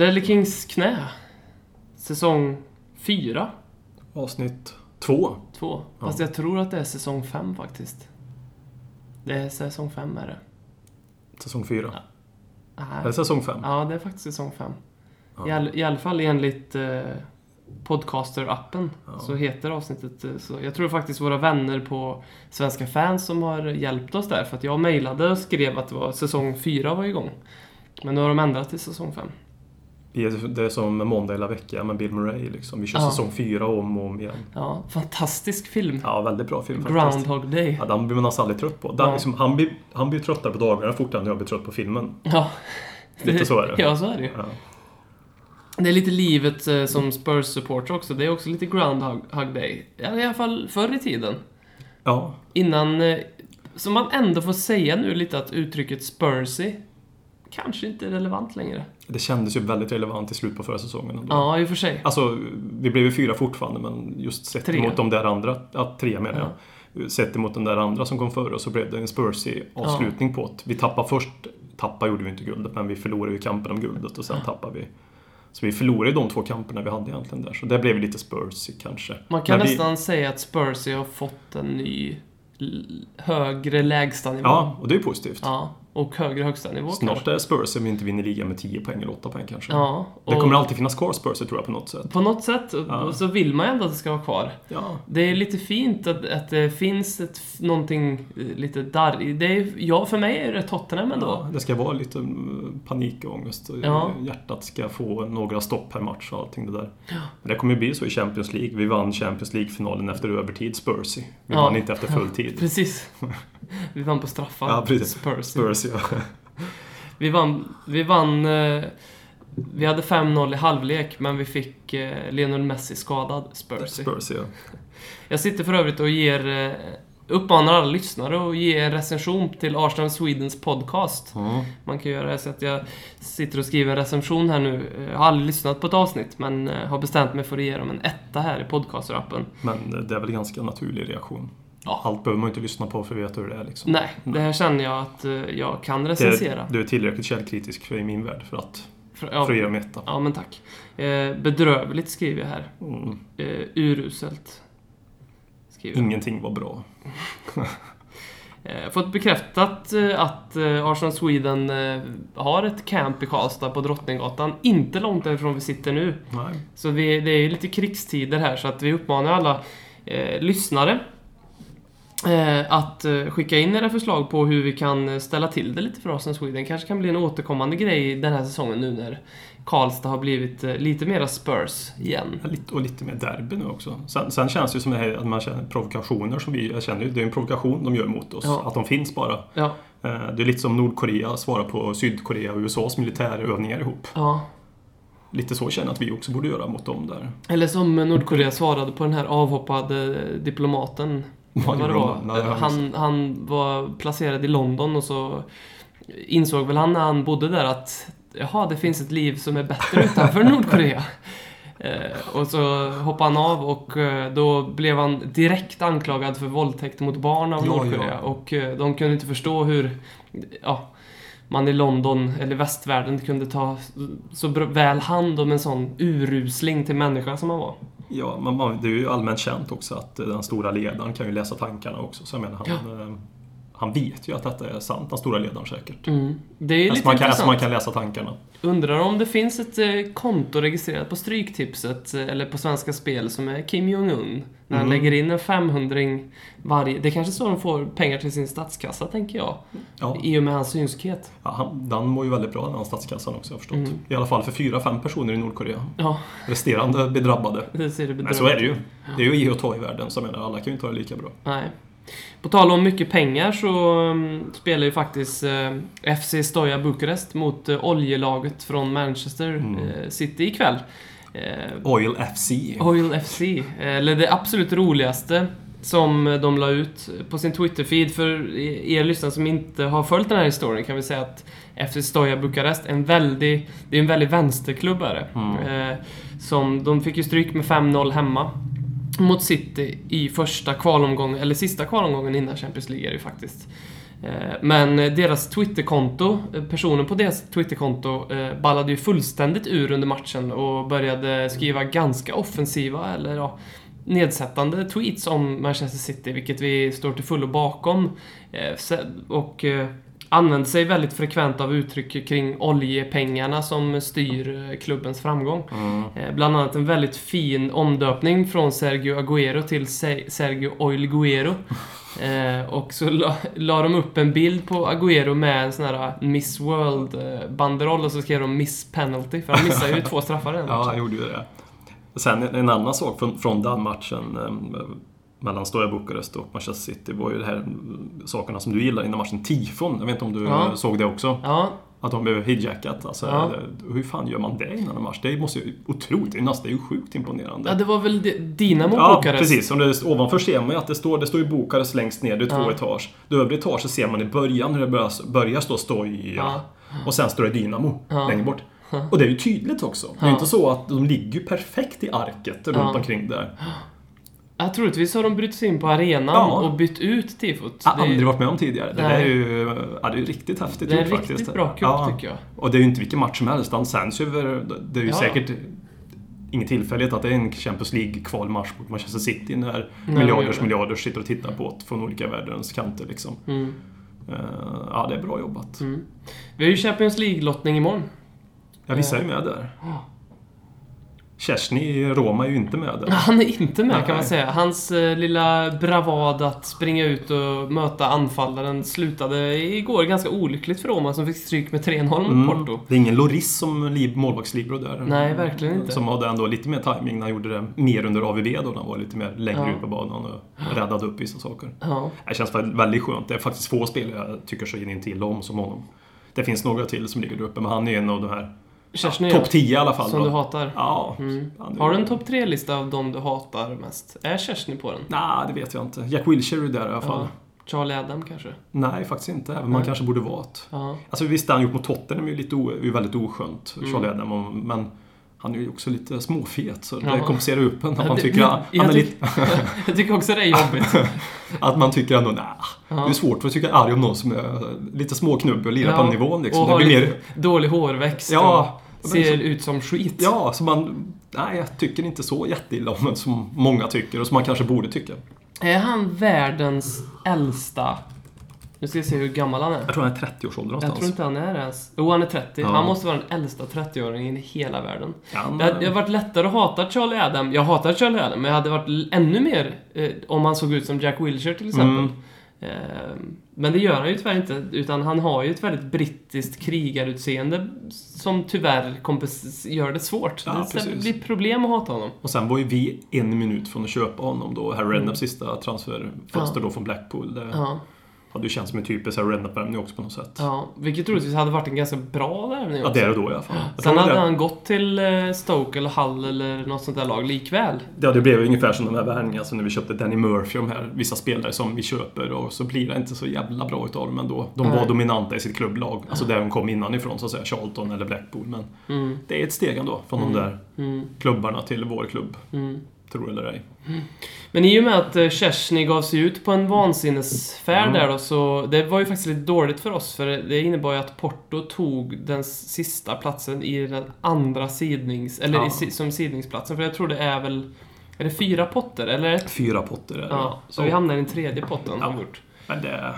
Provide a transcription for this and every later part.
Ledley Kings knä. Säsong 4. Avsnitt två. 2. Ja. Fast jag tror att det är säsong 5 faktiskt. Det är säsong 5 är det. Säsong fyra. Nej. Eller säsong fem. Ja, det är faktiskt säsong 5. Ja. I, all, I alla fall enligt eh, Podcaster-appen Ja. så heter avsnittet eh, så. Jag tror faktiskt våra vänner på Svenska fans som har hjälpt oss där. För att jag mejlade och skrev att det var säsong 4 var igång. Men nu har de ändrat till säsong 5. Det är- som Måndag hela veckan med Bill Murray. Liksom. Vi kör Ja. säsong fyra om och om igen. Ja, fantastisk film. Ja, väldigt bra film. Groundhog Day. Ja, den blir man nästan aldrig trött på. Den, Ja. liksom, han, blir, han blir tröttare på dagarna fortare än jag blir trött på filmen. Ja. Lite så är det. Ja, så är det. Ja. Det är lite livet eh, som Spurs-supporter också. Det är också lite Groundhog Day. Ja, I alla fall förr i tiden. ja, Innan... eh, Så man ändå får säga nu lite att uttrycket Spursy kanske inte är relevant längre. Det kändes ju väldigt relevant i slutet på förra säsongen. Ändå. Ja, i och för sig. Alltså, vi blev ju fyra fortfarande, men just sett Tre. emot de där andra, ja, tre menar jag. Sett emot den där andra som kom före så blev det en Spursy avslutning på det. Vi tappade först, tappa gjorde vi inte guldet, men vi förlorade ju kampen om guldet och sen tappade vi. Så vi förlorade de två kamperna vi hade egentligen där, så det blev lite Spursy kanske. Man kan vi- nästan säga att Spursy har fått en ny högre lägstanivå. Ja, och det är positivt. Ja, och högre högsta nivå Snart kanske. är Spurs om vi inte vinner ligan med 10 poäng eller 8 poäng kanske. Ja, Det kommer alltid finnas kvar Spurs tror jag på något sätt. på något sätt Ja. och så vill man ändå att det ska vara kvar. Ja, Det är lite fint att, att det finns ett, någonting eh, lite darr det är, ja, för mig är det Tottenham ändå. ja, det ska vara lite mm, panikångest och Ja. hjärtat ska få några stopp per match och allting det där. Men det kommer ju bli så i Champions League. Vi vann Champions League-finalen efter övertid, Spursy. Vi Ja. vann inte efter full tid. Precis. Vi vann på straffar. Ja, precis. Spurs. Spurs, ja. Vi vann, vi vann eh, vi hade 5-0 i halvlek, men vi fick eh, Lionel Messi skadad, Spursy. Spurs, ja. Jag sitter för övrigt och ger, eh, uppmanar alla lyssnare att ge en recension till Arsenal Swedens podcast. Mm. Man kan göra det så att jag sitter och skriver en recension här nu. Jag har aldrig lyssnat på ett avsnitt, men har bestämt mig för att ge dem en etta här i podcaster-appen. Men det är väl en ganska naturlig reaktion. Ja. Allt behöver man inte lyssna på för att veta hur det är liksom. Nej, det här känner jag att eh, jag kan recensera. Du är tillräckligt källkritisk för i min värld för att, För, för att ge ja, dem etta. ja, men tack. Eh, bedrövligt skriver jag här. Mm. Eh, uruselt. Skriver jag. Ingenting var bra. Eh, fått bekräftat eh, att eh, Arsenal Sweden har ett camp i Karlstad på Drottninggatan. Inte långt därifrån vi sitter nu. Nej. Så vi, det är lite krigstider här så att vi uppmanar alla lyssnare att eh, skicka in era förslag på hur vi kan eh, ställa till det lite för Arsenal Sweden. kanske kan bli en återkommande grej den här säsongen nu när Karlstad har blivit eh, lite mera Spurs igen. Och lite mer derby nu också. Sen, sen känns det ju som det här, att man känner provokationer som vi, jag känner ju, det är en provokation de gör mot oss. Ja. Att de finns bara. Ja, Eh, Det är lite som Nordkorea svarar på Sydkorea och USAs militärövningar ihop. ja. Lite så känner jag att vi också borde göra mot dem där. Eller som Nordkorea svarade på den här avhoppade diplomaten. Vad det var. Nej, Han, han var placerad i London och så insåg väl han när han bodde där att jaha, det finns ett liv som är bättre utanför Nordkorea. Eh, och så hoppade han av och eh, då blev han direkt anklagad för våldtäkt mot barn av Ja, Nordkorea. ja. Och eh, de kunde inte förstå hur ja, man i London, eller västvärlden, kunde ta så väl hand om en sån urusling till människa som han var. Ja, men man, det är ju allmänt känt också att eh, den stora ledaren kan ju läsa tankarna också. Så jag menar, han, eh, han vet ju att detta är sant, den stora ledaren säkert. Mm. Det är Alltså lite man, kan, intressant. alltså man kan läsa tankarna. Undrar om det finns ett eh, konto registrerat på Stryktipset eh, eller på Svenska Spel som är Kim Jong-Un. När han Mm. lägger in en 500 varje... Det är kanske så de får pengar till sin statskassa, tänker jag. Ja, I och med hans synskhet. ja, han, den mår ju väldigt bra den här statskassan också jag förstått. Mm. I alla fall för fyra, fem personer i Nordkorea. Ja, Resterande blir drabbade. det ser det Men så är det ju. Det är ju ge och ta i världen, så jag menar, alla kan ju inte ha det lika bra. Nej. På tal om mycket pengar så um, spelar ju faktiskt eh, FC Stoja Bukarest mot eh, oljelaget från Manchester Mm. eh, City ikväll. Oil FC. Oil FC, eller det absolut roligaste som de la ut på sin Twitter-feed. För er lyssnare som inte har följt den här historien kan vi säga att FC Stoja Bukarest, en väldig, det är en väldig vänsterklubb är det. Mm. Eh, som, de fick ju stryk med 5-0 hemma mot City i första kvalomgången, eller sista kvalomgången innan Champions League är det ju faktiskt. Eh, men deras Twitterkonto, eh, personen på deras Twitterkonto eh, ballade ju fullständigt ur under matchen och började skriva ganska offensiva eller ja, nedsättande tweets om Manchester City, vilket vi står till fullo bakom. Och eh, använde sig väldigt frekvent av uttryck kring oljepengarna som styr eh, klubbens framgång. Mm. Eh, Bland annat en väldigt fin omdöpning från Sergio Agüero till Se- Sergio Oil Guero. Eh, och så la, la de upp en bild på Agüero med en sån här Miss World-banderoll och så skrev de Miss Penalty, för han missade ju två straffar i den Ja, han matchen. gjorde ju det. Sen en, annan sak från, från den matchen mellan Stoja Bukarest och Manchester City var ju det här sakerna som du gillar innan matchen. Tifon, jag vet inte om du Ja. såg det också? Ja, Att de blev hijackat. Alltså, Ja. Hur fan gör man det innan en match? Det måste ju otroligt, det är nästan- det är ju sjukt imponerande. ja, det var väl di- Dinamo Ja, Bukarest? precis. Om det, ovanför ser man ju att det står, det står ju Bukarest längst ner, det är två Ja. etage. Det övre etaget ser man i början hur det börjar, börjar stå Stoja. Ja. Och sen står det Dynamo Ja. längre bort. Och det är ju tydligt också. Det är ju Ja. inte så att de ligger perfekt i arket runt Ja. omkring där. Ja, troligtvis har de brutit sig in på arenan Ja. och bytt ut tifot. Jag har aldrig varit med om tidigare. Det är ju ja, det är ju riktigt häftigt Det är gjort faktiskt. riktigt bra cup, Ja. tycker jag. Och det är ju inte vilken match som helst. Han sänds ju över... Det är ju säkert ingen tillfällighet att det är en Champions League-kvalmatch mot Manchester City när Nej, miljarders miljarders sitter och tittar på det från olika världens kanter liksom. Mm. Eh, ja, det är bra jobbat. Mm. Vi har ju Champions League-lottning imorgon. Ja, vissa är ju med där. Kerstin i Roma är ju inte med där. Han är inte med kan man säga. Hans eh, lilla bravad att springa ut och möta anfallaren slutade igår ganska olyckligt för Roma som fick stryk med 3-0 mot Mm. Porto. Det är ingen Loris som liv, målvaktslibero där. Nej, verkligen inte. Som hade ändå lite mer timing när han gjorde det mer under AVB då, när han var lite mer längre Ja. ut på banan och räddade upp vissa saker. Ja. Det känns väl- väldigt skönt. Det är faktiskt få spelare jag tycker så in till om som honom. Det finns några till som ligger där uppe, men han är en av de här Kerstin ja, topp jag, 10 i alla fall. som då. du hatar. Ja. Mm. Har du en topp 3-lista av de du hatar mest? Är Kerstin på den? Nej, det vet jag inte. Jack Wilshere är där i alla fall. Ja. Charlie Adam kanske? Nej, faktiskt inte. Även om man Nej. kanske borde vara ett. Alltså visst, det han gjort mot Tottenham är ju lite o, är ju väldigt oskönt, Mm. Charlie Adam, och- men han är ju också lite småfet så det Ja. kompenserar upp en. Att Ja, man det- tycker att, jag han är lite, Jag tycker också det är jobbigt. att man tycker ändå, nej. Ja. Det är svårt för att tycka arg om någon som är lite småknubbig och lirar på den nivån liksom. och Det har blir lite mer, dålig hårväxt Ja, och ser så- ut som skit. ja, så man, nej jag tycker inte så jätteilla om som många tycker och som man kanske borde tycka. Är han världens äldsta... Nu ska vi se hur gammal han är. Jag tror han är 30-årsåldern Jag någonstans. tror inte han är ens... Jo, han är 30. Ja. Han måste vara den äldsta 30-åringen i hela världen. Det hade det hade varit lättare att hata Charlie Adam. Jag hatar Charlie Adam, men det hade varit ännu mer eh, om han såg ut som Jack Wilshere till exempel. Mm. Eh, men det gör han ju tyvärr inte, utan han har ju ett väldigt brittiskt krigarutseende som tyvärr gör det svårt. Ja, det precis. blir problem att hata honom. Och sen var ju vi en minut från att köpa honom då. Harry Redknaps sista transferfönster Ja. då från Blackpool. Det Ja, hade ju känts som en typisk Harry Redknapp-värvning också på något sätt. ja, vilket troligtvis hade varit en ganska bra värvning Ja, också. där och då i alla fall. Jag Sen hade det, han gått till eh, Stoke eller Hull eller något sånt där lag likväl. Ja, det blev ungefär som de här värvningarna som när vi köpte Danny Murphy, de här vissa spelare som vi köper och så blir det inte så jävla bra utav dem ändå. De var Nej. dominanta i sitt klubblag, alltså där de kom innan så att säga, Charlton eller Blackpool. Men Mm, det är ett steg ändå från Mm. de där mm, klubbarna till vår klubb, tror eller ej. Men i och med att eh, Kersny gav sig ut på en vansinnesfärd Mm. där då, så det var ju faktiskt lite dåligt för oss, för det innebar ju att Porto tog den sista platsen i den andra sidnings... Eller Ja. i, som sidningsplatsen, för jag tror det är väl... Är det fyra potter, eller? Fyra potter är det. Ja, så vi hamnar i den tredje potten, Ja. Men det...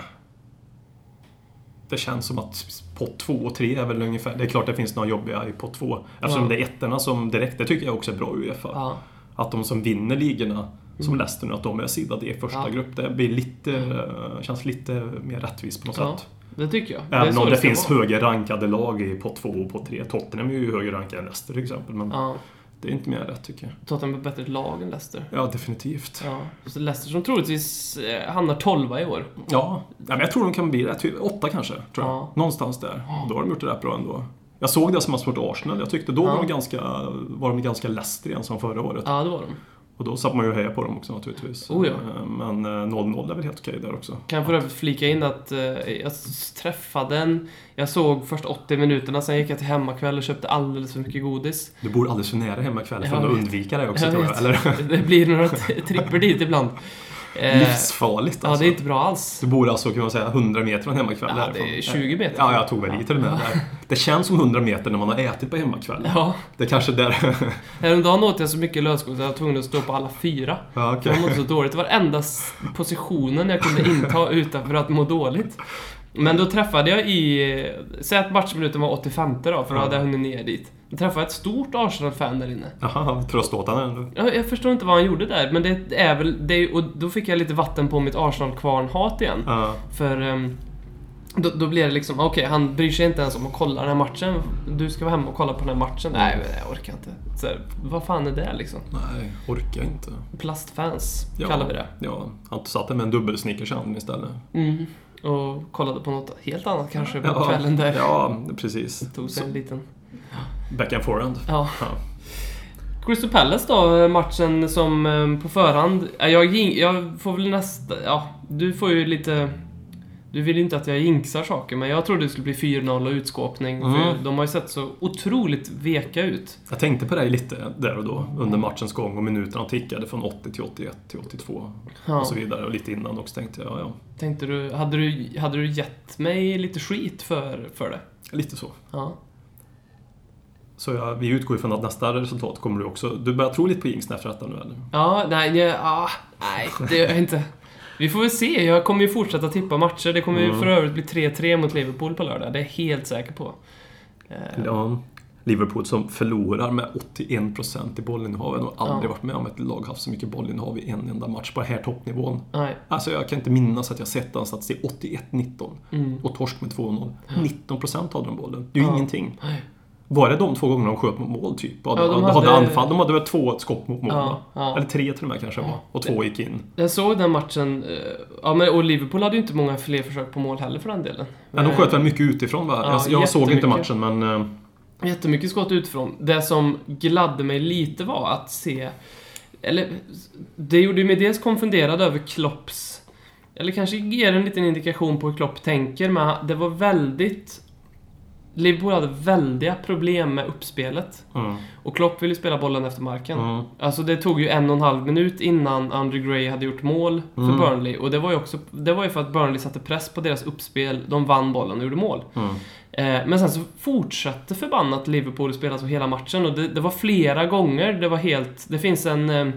Det känns som att pott två och tre är väl ungefär... Det är klart det finns några jobbiga i pott två. Eftersom Ja. det är ettorna som direkt, det tycker jag också är bra Uefa. Ja. Att de som vinner ligorna, som Leicester nu, att de är sidade i första Ja. grupp. Det blir lite, eh, känns lite mer rättvist på något Ja, sätt. det tycker jag. Även så om det ska finns vara. högre rankade lag i pott två och pott tre. Tottenham är ju högre rankade än Leicester till exempel. Men Ja, det är inte mer rätt tycker jag. Tottenham är ett bättre lag än Leicester. Ja, definitivt. Ja, så Leicester som troligtvis eh, hamnar tolva i år. Ja, ja men jag tror de kan bli rätt. Typ Åtta kanske, tror jag. Ja. Någonstans där. Och då har de gjort det rätt bra ändå. Jag såg det som att mot Arsenal. Jag tyckte då Ja. var de ganska, var de ganska igen som förra året. Ja, det var de. Och då satt man ju och hejade på dem också naturligtvis. Oh, ja. Eh, Men eh, 0-0 är väl helt okej där också. Kan jag för övrigt flika in att eh, jag träffade en... Jag såg först 80 minuterna, sen gick jag till hemmakväll och köpte alldeles för mycket godis. Du bor alldeles för nära hemma ikväll för att undvika det också Jag tror jag. Eller? Det blir några tripper dit ibland. Eh, Livsfarligt Ja, alltså. det är inte bra alls. Du bor alltså, kan man säga, 100 meter från hemmakväll Ja, det är 20 meter. Ja, jag tog väl till och med där. Det känns som 100 meter när man har ätit på hemmakväll. Ja. Det är kanske där... Häromdagen åt jag så mycket lövskog så jag var tvungen att stå på alla fyra. ja, okej. jag mådde så dåligt. Det var enda s- positionen jag kunde inta utanför att må dåligt. Men då träffade jag i... Säg att matchminuten var 85 då, för då Ja. hade jag hunnit ner dit. Träffade jag ett stort Arsenal-fan där inne. Jaha, tröståtande ändå. Jag, jag förstår inte vad han gjorde där, men det är väl... Det är, och då fick jag lite vatten på mitt Arsenal-kvarn-hat igen. Ja. För... ehm, då, då blir det liksom, okej, han bryr sig inte ens om att kolla den här matchen. Du ska vara hemma och kolla på den här matchen. Nej, men jag orkar inte. Så, här, vad fan är det liksom? Nej, orkar inte. Plastfans, Ja. kallar vi det. Ja, han satt där med en dubbelsnickers i handen istället. Mm. Och kollade på något helt annat kanske på kvällen där. Ja, precis. Tog sig en liten... Back and forehand. Ja. Ja. Crystal Palace då, matchen som eh, på förhand... ja, Jag, jag får väl nästa... Ja, du får ju lite... Du vill inte att jag jinxar saker, men jag trodde det skulle bli 4-0 och utskåpning. Mm. För de har ju sett så otroligt veka ut. Jag tänkte på dig lite där och då under matchens gång och minuterna tickade från 80 till 81 till 82 Ja. och så vidare. Och lite innan också tänkte jag, ja, ja, Tänkte du... Hade du, hade du gett mig lite skit för, för det? lite så. Ja. Så jag, vi utgår ifrån att nästa resultat kommer du också... Du börjar tro lite på jinxen efter detta nu eller? Ja, nej, ja, ah, nej, det gör jag inte. Vi får väl se. Jag kommer ju fortsätta tippa matcher. Det kommer ju Mm. för övrigt bli 3-3 mot Liverpool på lördag. Det är jag helt säker på. Eh, Ja, Liverpool som förlorar med 81% i bollinnehav. Jag har aldrig Ja. varit med om ett lag haft så mycket bollinnehav i en enda match på den här toppnivån. Nej. Alltså jag kan inte minnas att jag sett den statistik 81-19 Mm. och torsk med 2-0. 19% hade de bollen. Det är ju Ja. ingenting. Nej. Var det de två gångerna de sköt mot mål typ? Ja, Ja, de, de hade, hade- anfall. De hade väl två skott mot mål Ja, ja. Eller tre till och med kanske var. Och två gick in. Jag såg den matchen. eh, Ja, men, och Liverpool hade ju inte många fler försök på mål heller för den delen. Men de Eh, sköt väl mycket utifrån va? Ja, jag jag såg inte matchen men... eh, Jättemycket skott utifrån. Det som gladde mig lite var att se... Eller, det gjorde mig dels konfunderad över Klopps... Eller kanske ger en liten indikation på hur Klopp tänker, men det var väldigt... Liverpool hade väldiga problem med uppspelet. Mm, Och Klopp ville spela bollen efter marken. mm, Alltså det tog ju en och en halv minut innan Andrew Gray hade gjort mål för Mm. Burnley. Och det var ju också det var ju för att Burnley satte press på deras uppspel. De vann bollen och gjorde mål. mm. Eh, men sen så fortsatte förbannat Liverpool spela så hela matchen och det, det var flera gånger det var helt... Det finns en eh,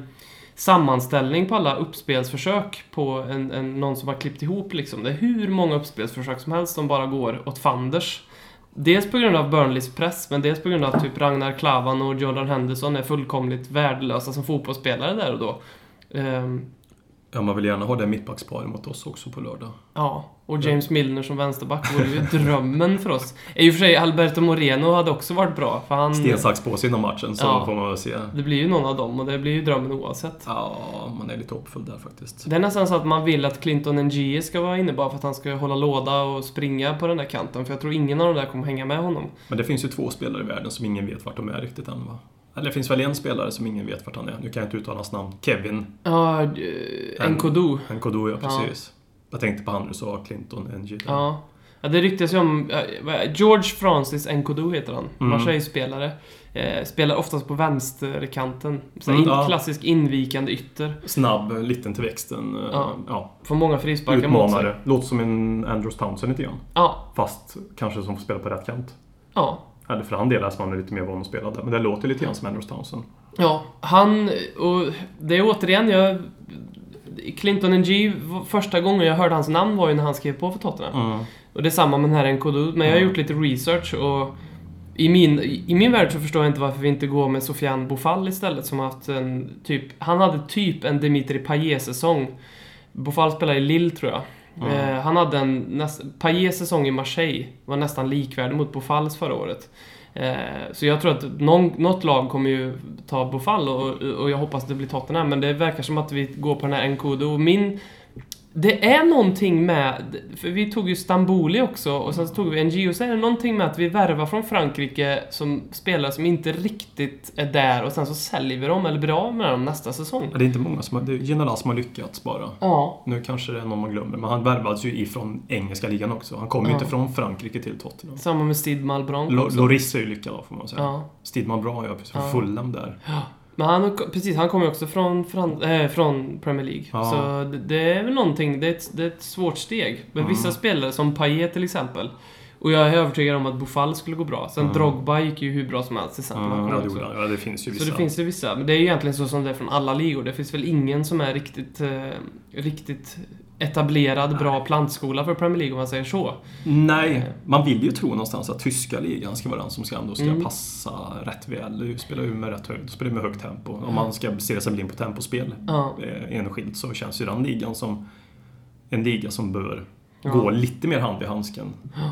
sammanställning på alla uppspelsförsök på en, en, någon som har klippt ihop liksom. Det är hur många uppspelsförsök som helst som bara går åt fanders. Dels på grund av Burnleys press, men dels på grund av att typ Ragnar Klavan och Jordan Henderson är fullkomligt värdelösa som fotbollsspelare där och då. Ehm, Ja, man vill gärna ha det mittbacksparet mot oss också på lördag. Ja, och James Milner som vänsterback vore ju drömmen för oss. I och för sig, Alberto Moreno hade också varit bra, för han... Sten, sax, påse innan matchen, så Ja. får man väl se. Det blir ju någon av dem och det blir ju drömmen oavsett. Ja, man är lite hoppfull där faktiskt. Det är nästan så att man vill att Clinton Ngie ska vara inne bara för att han ska hålla låda och springa på den där kanten, för jag tror ingen av de där kommer hänga med honom. Men det finns ju två spelare i världen som ingen vet vart de är riktigt än va? Eller det finns väl en spelare som ingen vet vart han är. Nu kan jag inte uttala hans namn. Kevin Ja, eh, Nkodu. Nkodu, ja Ja. precis. Jag tänkte på han du sa Clinton NG. Ja. ja, det ryktas ju om... eh, är- George Francis Nkodu heter han. Mm. Marseille-spelare. Eh, spelar oftast på vänsterkanten. Så Mm, in, ja. Klassisk invikande ytter. Snabb, liten till växten. eh, Ja. ja. Får många frisparkar mot sig. Låter som en Andrews Townsend lite grann. Ja, Fast kanske som får spela på rätt kant. ja. Eller för han delar som han är lite mer van att spela där. Men det låter lite grann som Andrews Townsend. Ja, han... Och det är återigen, jag... Clinton NG, första gången jag hörde hans namn var ju när han skrev på för Tottenham. Mm. Och det är samma med den här Nkodu, men jag har gjort lite research och i min, I min värld så förstår jag inte varför vi inte går med Sofiane Boufal istället som haft en typ... Han hade typ en Dimitri Payet-säsong. Boufal spelade i Lille tror jag. Mm. Eh, han hade en... Näst, säsong i Marseille var nästan likvärdig mot Bofalls förra året. Eh, så jag tror att någon, något lag kommer ju ta Bofall och, och jag hoppas det blir Tottenham. Men det verkar som att vi går på den här Nkodo. Och min... Det är någonting med... För vi tog ju Stamboli också och sen så tog vi NGO. Så är det någonting med att vi värvar från Frankrike som spelare som inte riktigt är där och sen så säljer vi dem eller blir av med dem nästa säsong. Det är inte många som har... Det är General som har lyckats bara. Ja. Nu kanske det är någon man glömmer, men han värvades ju ifrån engelska ligan också. Han kom ju Ja. inte från Frankrike till Tottenham. Samma med Steve Malbranc. Loris är ju lyckad då, får man säga. Ja. Steve Bra, ja, precis. Ja. Fulham där. Ja. Men han, precis, han kommer också från, från, äh, från Premier League. Ja. Så det, det är väl någonting, det är ett, det är ett svårt steg. Men Mm. vissa spelare, som Payet till exempel. Och jag är övertygad om att Bofall skulle gå bra. Sen Mm. Drogba gick ju hur bra som helst exempel. Han Mm, ja. Ja, det finns ju Så vissa. det finns ju vissa. Men det är ju egentligen så som det är från alla ligor. Det finns väl ingen som är riktigt, eh, riktigt etablerad, bra plantskola för Premier League om man säger så. Nej, man vill ju tro någonstans att tyska ligan ska vara den som ska, ändå ska Mm. passa rätt väl. Du spelar ju med rätt höjd, spelar med högt tempo. Om man ska stirra sig blind på tempospel Ja. eh, enskilt så känns ju den ligan som en liga som bör Ja. gå lite mer hand i handsken Ja.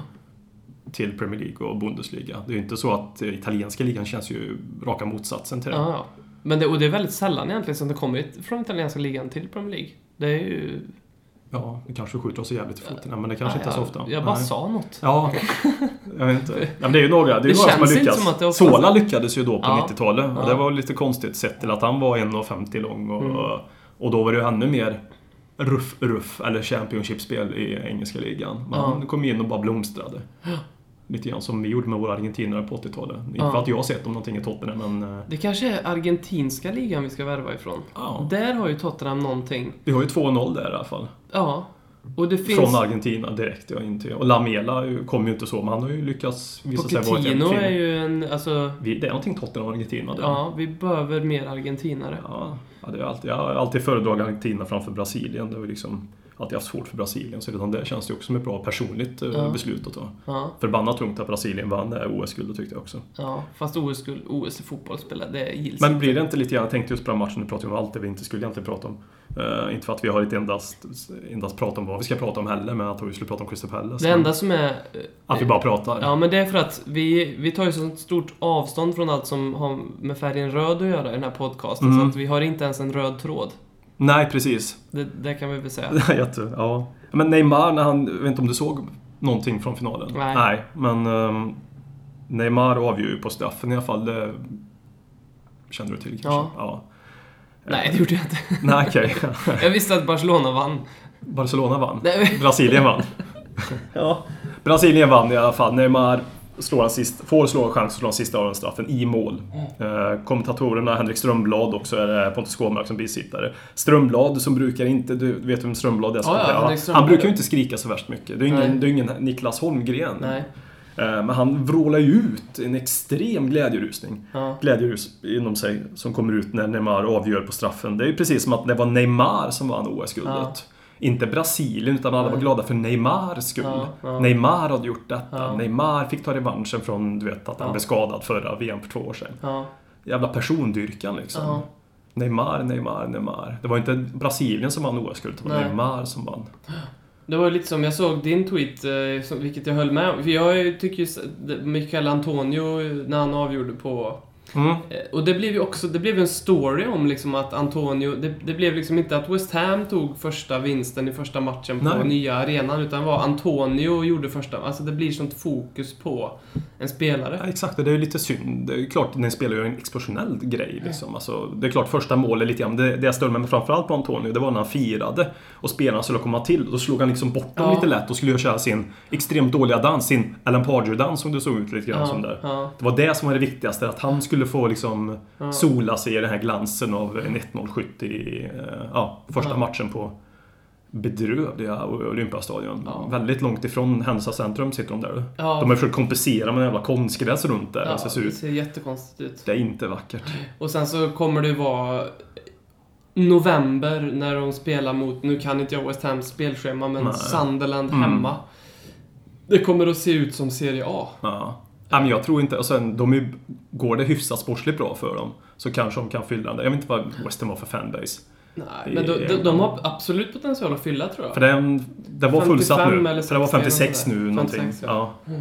till Premier League och Bundesliga. Det är ju inte så att eh, italienska ligan känns ju raka motsatsen till det. Ja. Men det, och det är väldigt sällan egentligen som det kommer från italienska ligan till Premier League. Det är ju... Ja, det kanske skjuter oss jävligt i foten, men det kanske inte är så ofta. Jag bara Nej. sa något. Ja, jag vet inte. Ja, men det är ju några, det är Det några som har lyckats. som oftast- Sola lyckades ju då på Ja. 90-talet. Och Ja. det var lite konstigt sett till att han var 1,50 lång. Och, Mm. och då var det ju ännu mer ruff, ruff eller Championship-spel i engelska ligan. Men Ja. han kom in och bara blomstrade. Lite grann som vi gjorde med våra argentinare på 80-talet. Inte Ja. för att jag har sett dem någonting i Tottenham, men eh, Det kanske är argentinska ligan vi ska värva ifrån. ja. Där har ju Tottenham någonting. Vi har ju 2-0 där i alla fall. Ja. Och det finns... Från Argentina direkt. Ja, och Lamela kom ju inte så, men han har ju lyckats visa sig vara ett Pochettino är ju en... Alltså... Vi- Det är någonting Tottenham och Argentina. det. Ja, vi behöver mer argentinare. Ja, ja, det är alltid, jag har alltid föredragit Argentina framför Brasilien. Det har ju liksom alltid haft svårt för Brasilien. Så redan det känns det ju också som ett bra personligt eh, Ja. beslut att ta. Ja, Förbannat tungt att Brasilien vann det här OS-guldet tyckte jag också. ja. Fast OS, skulle, OS i fotboll spelar, det gills Men blir det inte lite grann, jag tänkte just på den matchen, nu pratar vi om allt det vi inte skulle egentligen prata om. Eh, inte för att vi har inte endast, endast pratat om vad vi ska prata om heller, men att vi skulle prata om Crystal Palace. Det enda som är... eh, Att vi bara pratar. Ja, men det är för att vi, vi tar ju så stort avstånd från allt som har med färgen röd att göra i den här podcasten. Mm. Så att vi har inte ens en röd tråd. Nej, precis. Det, det kan vi väl säga. Är Jätte, ja. Men Neymar, när han, jag vet inte om du såg någonting från finalen? Nej. men um, Neymar avgör ju på straffen i alla fall. Det kände du till kanske? Ja. ja. Nej, det gjorde jag inte. Nej, okej. Jag visste att Barcelona vann. Barcelona vann. Nej, Brasilien vann. ja. Brasilien vann i alla fall. Neymar slår sist, får slå en chans att slå den sista avgörande i mål. Eh, kommentatorerna, Henrik Strömblad också, är det Pontus Kåmark som bisittare. Strömblad som brukar inte, du vet vem Strömblad är? Ja, ja, Henrik Strömblad. han brukar ju inte skrika så värst mycket. Det är ingen, det är ingen Niklas Holmgren. Nej. Eh, Men han vrålar ju ut en extrem glädjerusning. Ja. Glädjerus inom sig som kommer ut när Neymar avgör på straffen. Det är ju precis som att det var Neymar som vann OS-guldet. Ja. Inte Brasilien, utan alla var glada för Neymars skull. Ja, ja. Neymar hade gjort detta. Ja. Neymar fick ta revanschen från, du vet, att han blev skadad förra VM för två år sedan. Jävla persondyrkan liksom. Neymar, Neymar, Neymar. Det var inte Brasilien som vann OS-guldet, det var Nej. Neymar som vann. Det var lite som, jag såg din tweet, eh, vilket jag höll med om. För jag tycker ju Michael Antonio, när han avgjorde på... Mm. eh, Och det blev ju också, det blev en story om liksom att Antonio, det, det blev liksom inte att West Ham tog första vinsten i första matchen på Nej. nya arenan, utan var Antonio gjorde första. Alltså det blir sånt fokus på en spelare. Ja, exakt, och det är ju lite synd. Det är ju klart, den spelar ju en explosionell grej. Liksom. Alltså, det är klart, första målet lite grann. Det, det jag störde mig framförallt på Antonio, det var när han firade och spelarna skulle komma till. Då slog han liksom bort dem Ja. lite lätt och skulle köra sin extremt dåliga dans, sin Alan Pardew-dans som det såg ut lite grann som där. ja, Det var det som var det viktigaste, att han skulle få liksom ja. sola sig i den här glansen av en 1-0-70 i eh, ja, första Ja. matchen på bedrövliga Olympiastadion. Ja. Väldigt långt ifrån Händelsa centrum sitter de där. Ja. De har försökt kompensera med en jävla konstgräs runt där. Ja, det ser det ut. ser jättekonstigt ut. Det är inte vackert. Och sen så kommer det vara november när de spelar mot, nu kan inte jag West Hams spelschema, men Nej. Sunderland Mm. hemma. Det kommer att se ut som Serie A. Ja. Nej, men jag tror inte... Och sen, de är, går det hyfsat sportsligt bra för dem så kanske de kan fylla den. Jag vet inte vad West Ham har för fanbase. Nej, I men de, de, de har absolut potential att fylla tror jag. För den, det var 55 fullsatt nu. eller För det var 56 60 nu. eller Någonting. 56, ja. ja.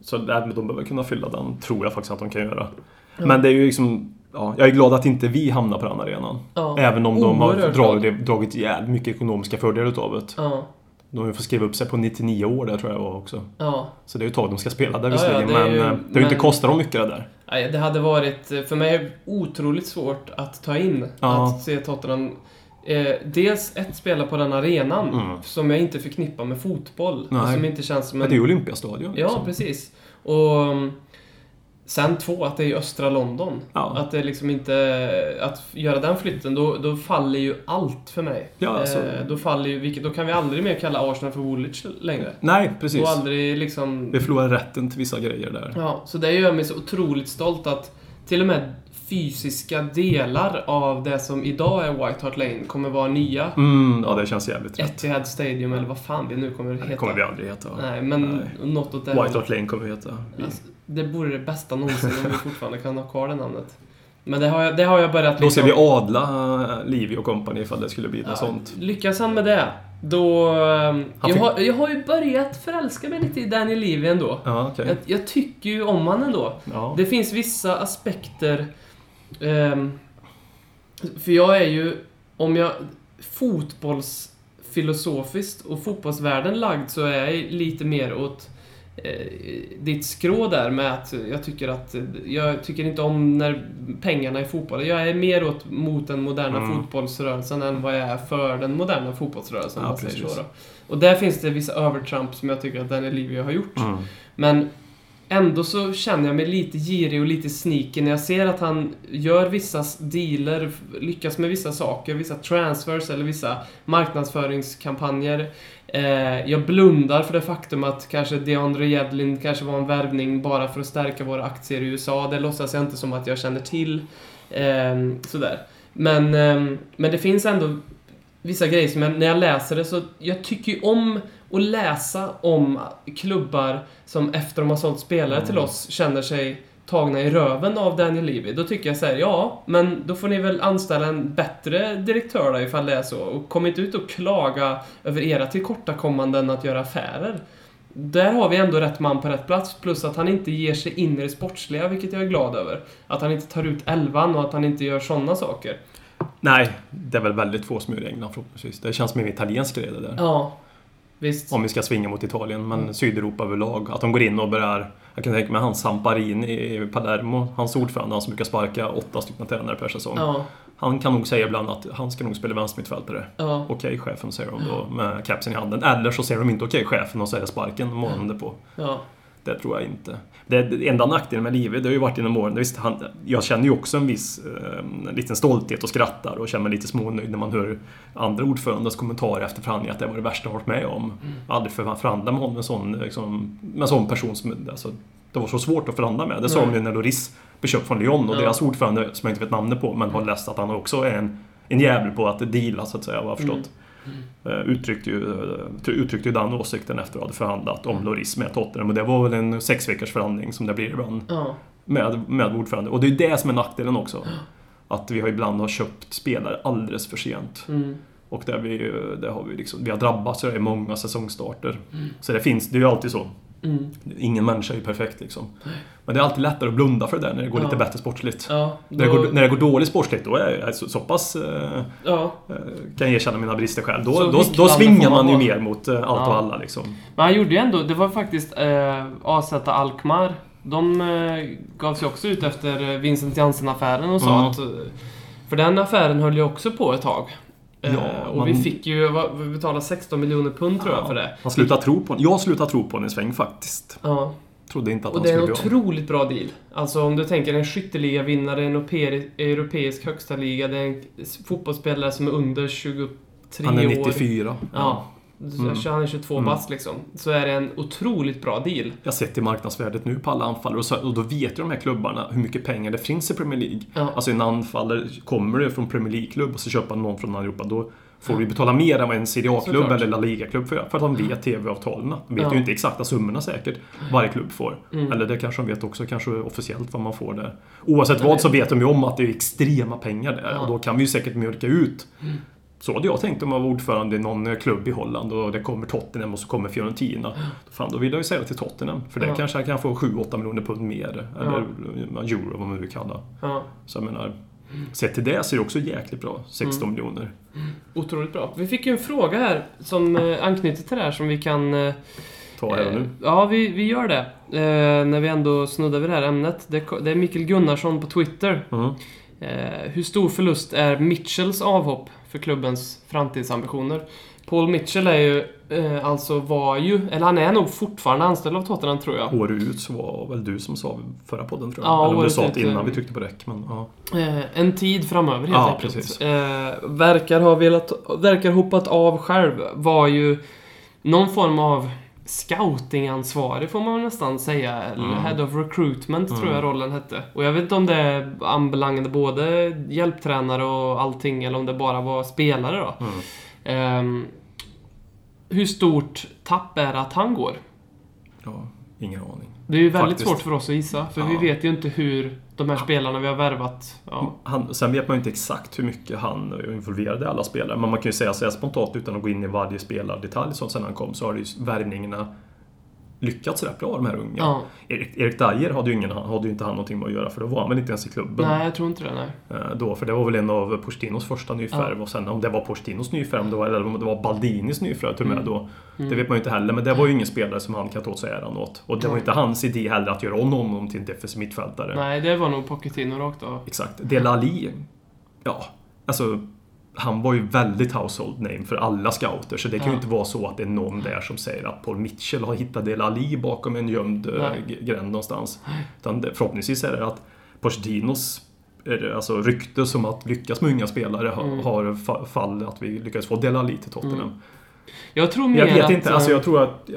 Så där, de behöver kunna fylla den, tror jag faktiskt att de kan göra. Ja. Men det är ju liksom... Ja, jag är glad att inte vi hamnar på den arenan. Ja. Även om de har Oerhört dragit, dragit jävligt mycket ekonomiska fördelar utav det. Ja, De får skriva upp sig på 99 år där tror jag var också. ja. Så det är ju ett tag de ska spela där Ja, visserligen, ja, det är men ju- eh, det har ju inte kostat dem mycket det där. Nej, det hade varit, eh, för mig, otroligt svårt att ta in. Ja. Att se Tottenham. Eh, dels ett, spela på den arenan, Mm. som jag inte förknippar med fotboll. Och Nej. som inte känns som en det är ju Olympiastadion. Ja, liksom. precis. Och... Sen två, att det är i östra London. Ja. Att det liksom inte... Att göra den flytten, då, då faller ju allt för mig. Ja, alltså- eh, då faller ju, vilket, då kan vi aldrig mer kalla Arsenal för Woolwich längre. Nej, precis. Och aldrig liksom... Vi förlorar rätten till vissa grejer där. Ja, så det gör mig så otroligt stolt att till och med fysiska delar av det som idag är White Hart Lane kommer vara nya. Mm, ja, det känns jävligt rätt. Etihad Stadium, eller vad fan det nu kommer att Det heta. kommer vi aldrig heta. Nej, men Nej. något åt det White Hart Lane kommer vi heta. Alltså, det vore det bästa någonsin om vi fortfarande kan ha kvar det namnet. Men det har jag, det har jag börjat Då ska liksom- vi adla eh, Livi och company ifall det skulle bli något Ja, sånt. Lyckas han med det, då... ehm, Han Jag fick- har, jag har ju börjat förälska mig lite i Daniel Levy ändå. Ja, okej. Jag, jag tycker ju om han ändå. Ja. Det finns vissa aspekter... ehm, för jag är ju, om jag fotbollsfilosofiskt och fotbollsvärlden lagd så är jag lite mer åt ditt skrå där med att jag tycker att jag tycker inte om när pengarna i fotboll. Jag är mer åt mot den moderna Mm. fotbollsrörelsen än vad jag är för den moderna fotbollsrörelsen. Ja, så. Och där finns det vissa övertramp som jag tycker att Daniel Levy har gjort. Mm. Men ändå så känner jag mig lite girig och lite sneaky när jag ser att han gör vissa dealer, lyckas med vissa saker, vissa transfers eller vissa marknadsföringskampanjer. Eh, jag blundar för det faktum att kanske DeAndre Jedlin kanske var en värvning bara för att stärka våra aktier i USA. Det låtsas jag inte som att jag känner till. Eh, sådär. Men, eh, men det finns ändå vissa grejer som jag, när jag läser det så, jag tycker ju om att läsa om klubbar som efter de har sålt spelare till Mm. oss känner sig tagna i röven av Daniel Levy. Då tycker jag säger ja, men då får ni väl anställa en bättre direktör då ifall det är så. Och kom inte ut och klaga över era tillkortakommanden att göra affärer. Där har vi ändå rätt man på rätt plats, plus att han inte ger sig in i det sportsliga, vilket jag är glad över. Att han inte tar ut elvan och att han inte gör sådana saker. Nej, det är väl väldigt få som gör England förhoppningsvis. Det känns mer italiensk grej det där. Ja, visst. Om vi ska svinga mot Italien, men Mm. Sydeuropa överlag. Att de går in och börjar... Jag kan tänka mig han Samparini i Palermo, hans ordförande, han som brukar sparka åtta stycken tränare per säsong. Ja, Han kan nog säga ibland att han ska nog spela vänstermittfältare. ja. Okej, chefen säger de då med capsen i handen. Eller så säger de inte okej, chefen och säger sparken månaden på. Ja, Det tror jag inte. Det, enda nackdelen med livet, det har ju varit genom åren. Visst, han, jag känner ju också en viss eh, en liten stolthet och skrattar och känner mig lite smånöjd när man hör andra ordförandes kommentarer efter förhandlingar att det var det värsta jag varit med om. Aldrig för, förhandla med honom, en sån, liksom, med en sån person som alltså, det var så svårt att förhandla med. Det sa de ju när Loris blev köpt från Lyon och Ja. deras ordförande, som jag inte vet namnet på, men har läst att han också är en, en jävel på att deala så att säga, vad jag har förstått. Eh, uttryckte ju, eh, uttryckte ju den åsikten efter att ha förhandlat om Loris med Tottenham. Och det var väl en sex veckors förhandling som det blir ibland ja. med, med ordförande. Och det är ju det som är nackdelen också. Att vi har ibland har köpt spelare alldeles för sent. Mm. Och där vi, där har vi, liksom, vi har drabbats i många säsongstarter. Mm. Så det finns, det är ju alltid så. Mm. Ingen människa är ju perfekt liksom. Men det är alltid lättare att blunda för det där när det går Ja. lite bättre sportsligt. Ja, När, det då, går, när det går dåligt sportsligt, då är jag så, så pass... Eh, ja. eh, kan jag erkänna mina brister själv. Så Då, då, då svingar man man ju mer mot eh, allt och alla liksom. Men han gjorde ju ändå, det var faktiskt eh, AZ Alkmaar. De eh, gav sig också ut efter eh, Vincent Jansen-affären och sa att... För den affären höll ju också på ett tag. Eh, Ja, och man- vi fick ju, vi betalade 16 miljoner pund tror jag för det. Han slutar tro på Jag slutar tro på en sväng faktiskt. Ja. Trodde inte att Och han det är en skulle bli av. otroligt bra deal. Alltså om du tänker en skytteligavinnare, en europe- europeisk högsta liga, det är en fotbollsspelare som är under 23 Han är år. 94. Ja. Mm. Han är 22 Mm. bast liksom. Så är det en otroligt bra deal. Jag sett i marknadsvärdet nu på alla anfallare och, så, och då vet ju de här klubbarna hur mycket pengar det finns i Premier League. Ja. Alltså en anfallare, kommer det från Premier League-klubb och så köper någon från Europa, då får vi betala mer än vad en Serie A-klubb eller La Liga-klubb får göra. För att de vet TV-avtalen. De vet Ja. ju inte exakta summorna säkert, varje klubb får. Mm. Eller det kanske de vet också, kanske officiellt vad man får där. Oavsett Men vad så vet de ju om att det är extrema pengar där Ja. och då kan vi ju säkert mjölka ut. Mm. Så hade jag tänkt om jag var ordförande i någon eh, klubb i Holland och det kommer Tottenham och så kommer Fiorentina. Fan, då vill jag ju säga till Tottenham. För det Ja. kanske jag kan få 7-8 miljoner pund mer. Eller Ja. euro, vad man nu kallar Ja. Så jag menar, sett till det så är det också jäkligt bra. 16 Mm. miljoner. Otroligt bra. Vi fick ju en fråga här som eh, anknyter till det här som vi kan... Eh, Ta även nu. Ja, vi, vi gör det. Eh, när vi ändå snuddar vid det här ämnet. Det, det är Mikael Gunnarsson på Twitter. Mm. Eh, hur stor förlust är Mitchells avhopp för klubbens framtidsambitioner? Paul Mitchell är ju, eh, alltså var ju, eller han är nog fortfarande anställd av Tottenham tror jag. År ut så var väl du som sa förra podden tror jag. Ja, Eller om du sa det innan eh, vi tryckte på räck. Men, ja. Eh, en tid framöver helt Ja, enkelt. precis. Eh, verkar ha velat, verkar hoppat av själv. Var ju någon form av scoutingansvarig får man nästan säga. Eller Mm. Head of recruitment tror Mm. jag rollen hette. Och jag vet inte om det anbelangade både hjälptränare och allting eller om det bara var spelare då. Mm. Ehm, hur stort tapp är det att han går? ja, ingen aning. Det är ju väldigt Faktiskt. svårt för oss att gissa. För Ja. vi vet ju inte hur de här spelarna vi har värvat... Ja. Han, sen vet man ju inte exakt hur mycket han är involverad i alla spelare. Men man kan ju säga så här spontant utan att gå in i varje spelardetalj som sen han kom så har ju värvningarna lyckats rätt bra, de här unga. ja. Erik, Erik Dyer hade ju, ingen, hade ju inte han någonting med att göra för då var han väl inte ens i klubben. Nej, jag tror inte det. Nej. Eh, Då, för det var väl en av Pochettinos första nyförvärv och sen om det var Pochettinos nyförvärv då, eller om det var Baldinis nyförvärv till och med Mm. då. Det vet man ju inte heller, men det var ju ingen spelare som han kan ta åt sig äran åt. Och det var ju inte hans idé heller att göra om honom till en defensiv mittfältare. Nej, det var nog Pochettino rakt av. Exakt. Del Ali, ja, alltså han var ju väldigt household name för alla scouter, så det kan ju Ja. inte vara så att det är någon där som säger att Paul Mitchell har hittat Del Ali bakom en gömd eh, Nej. gränd någonstans. Utan det, förhoppningsvis är det att Pochettinos är det alltså rykte som att lyckas med unga spelare har, Mm. har fa- fall att vi lyckades få Del Ali till Tottenham. Mm. Jag tror mer Jag vet att... inte, alltså eh, jag tror att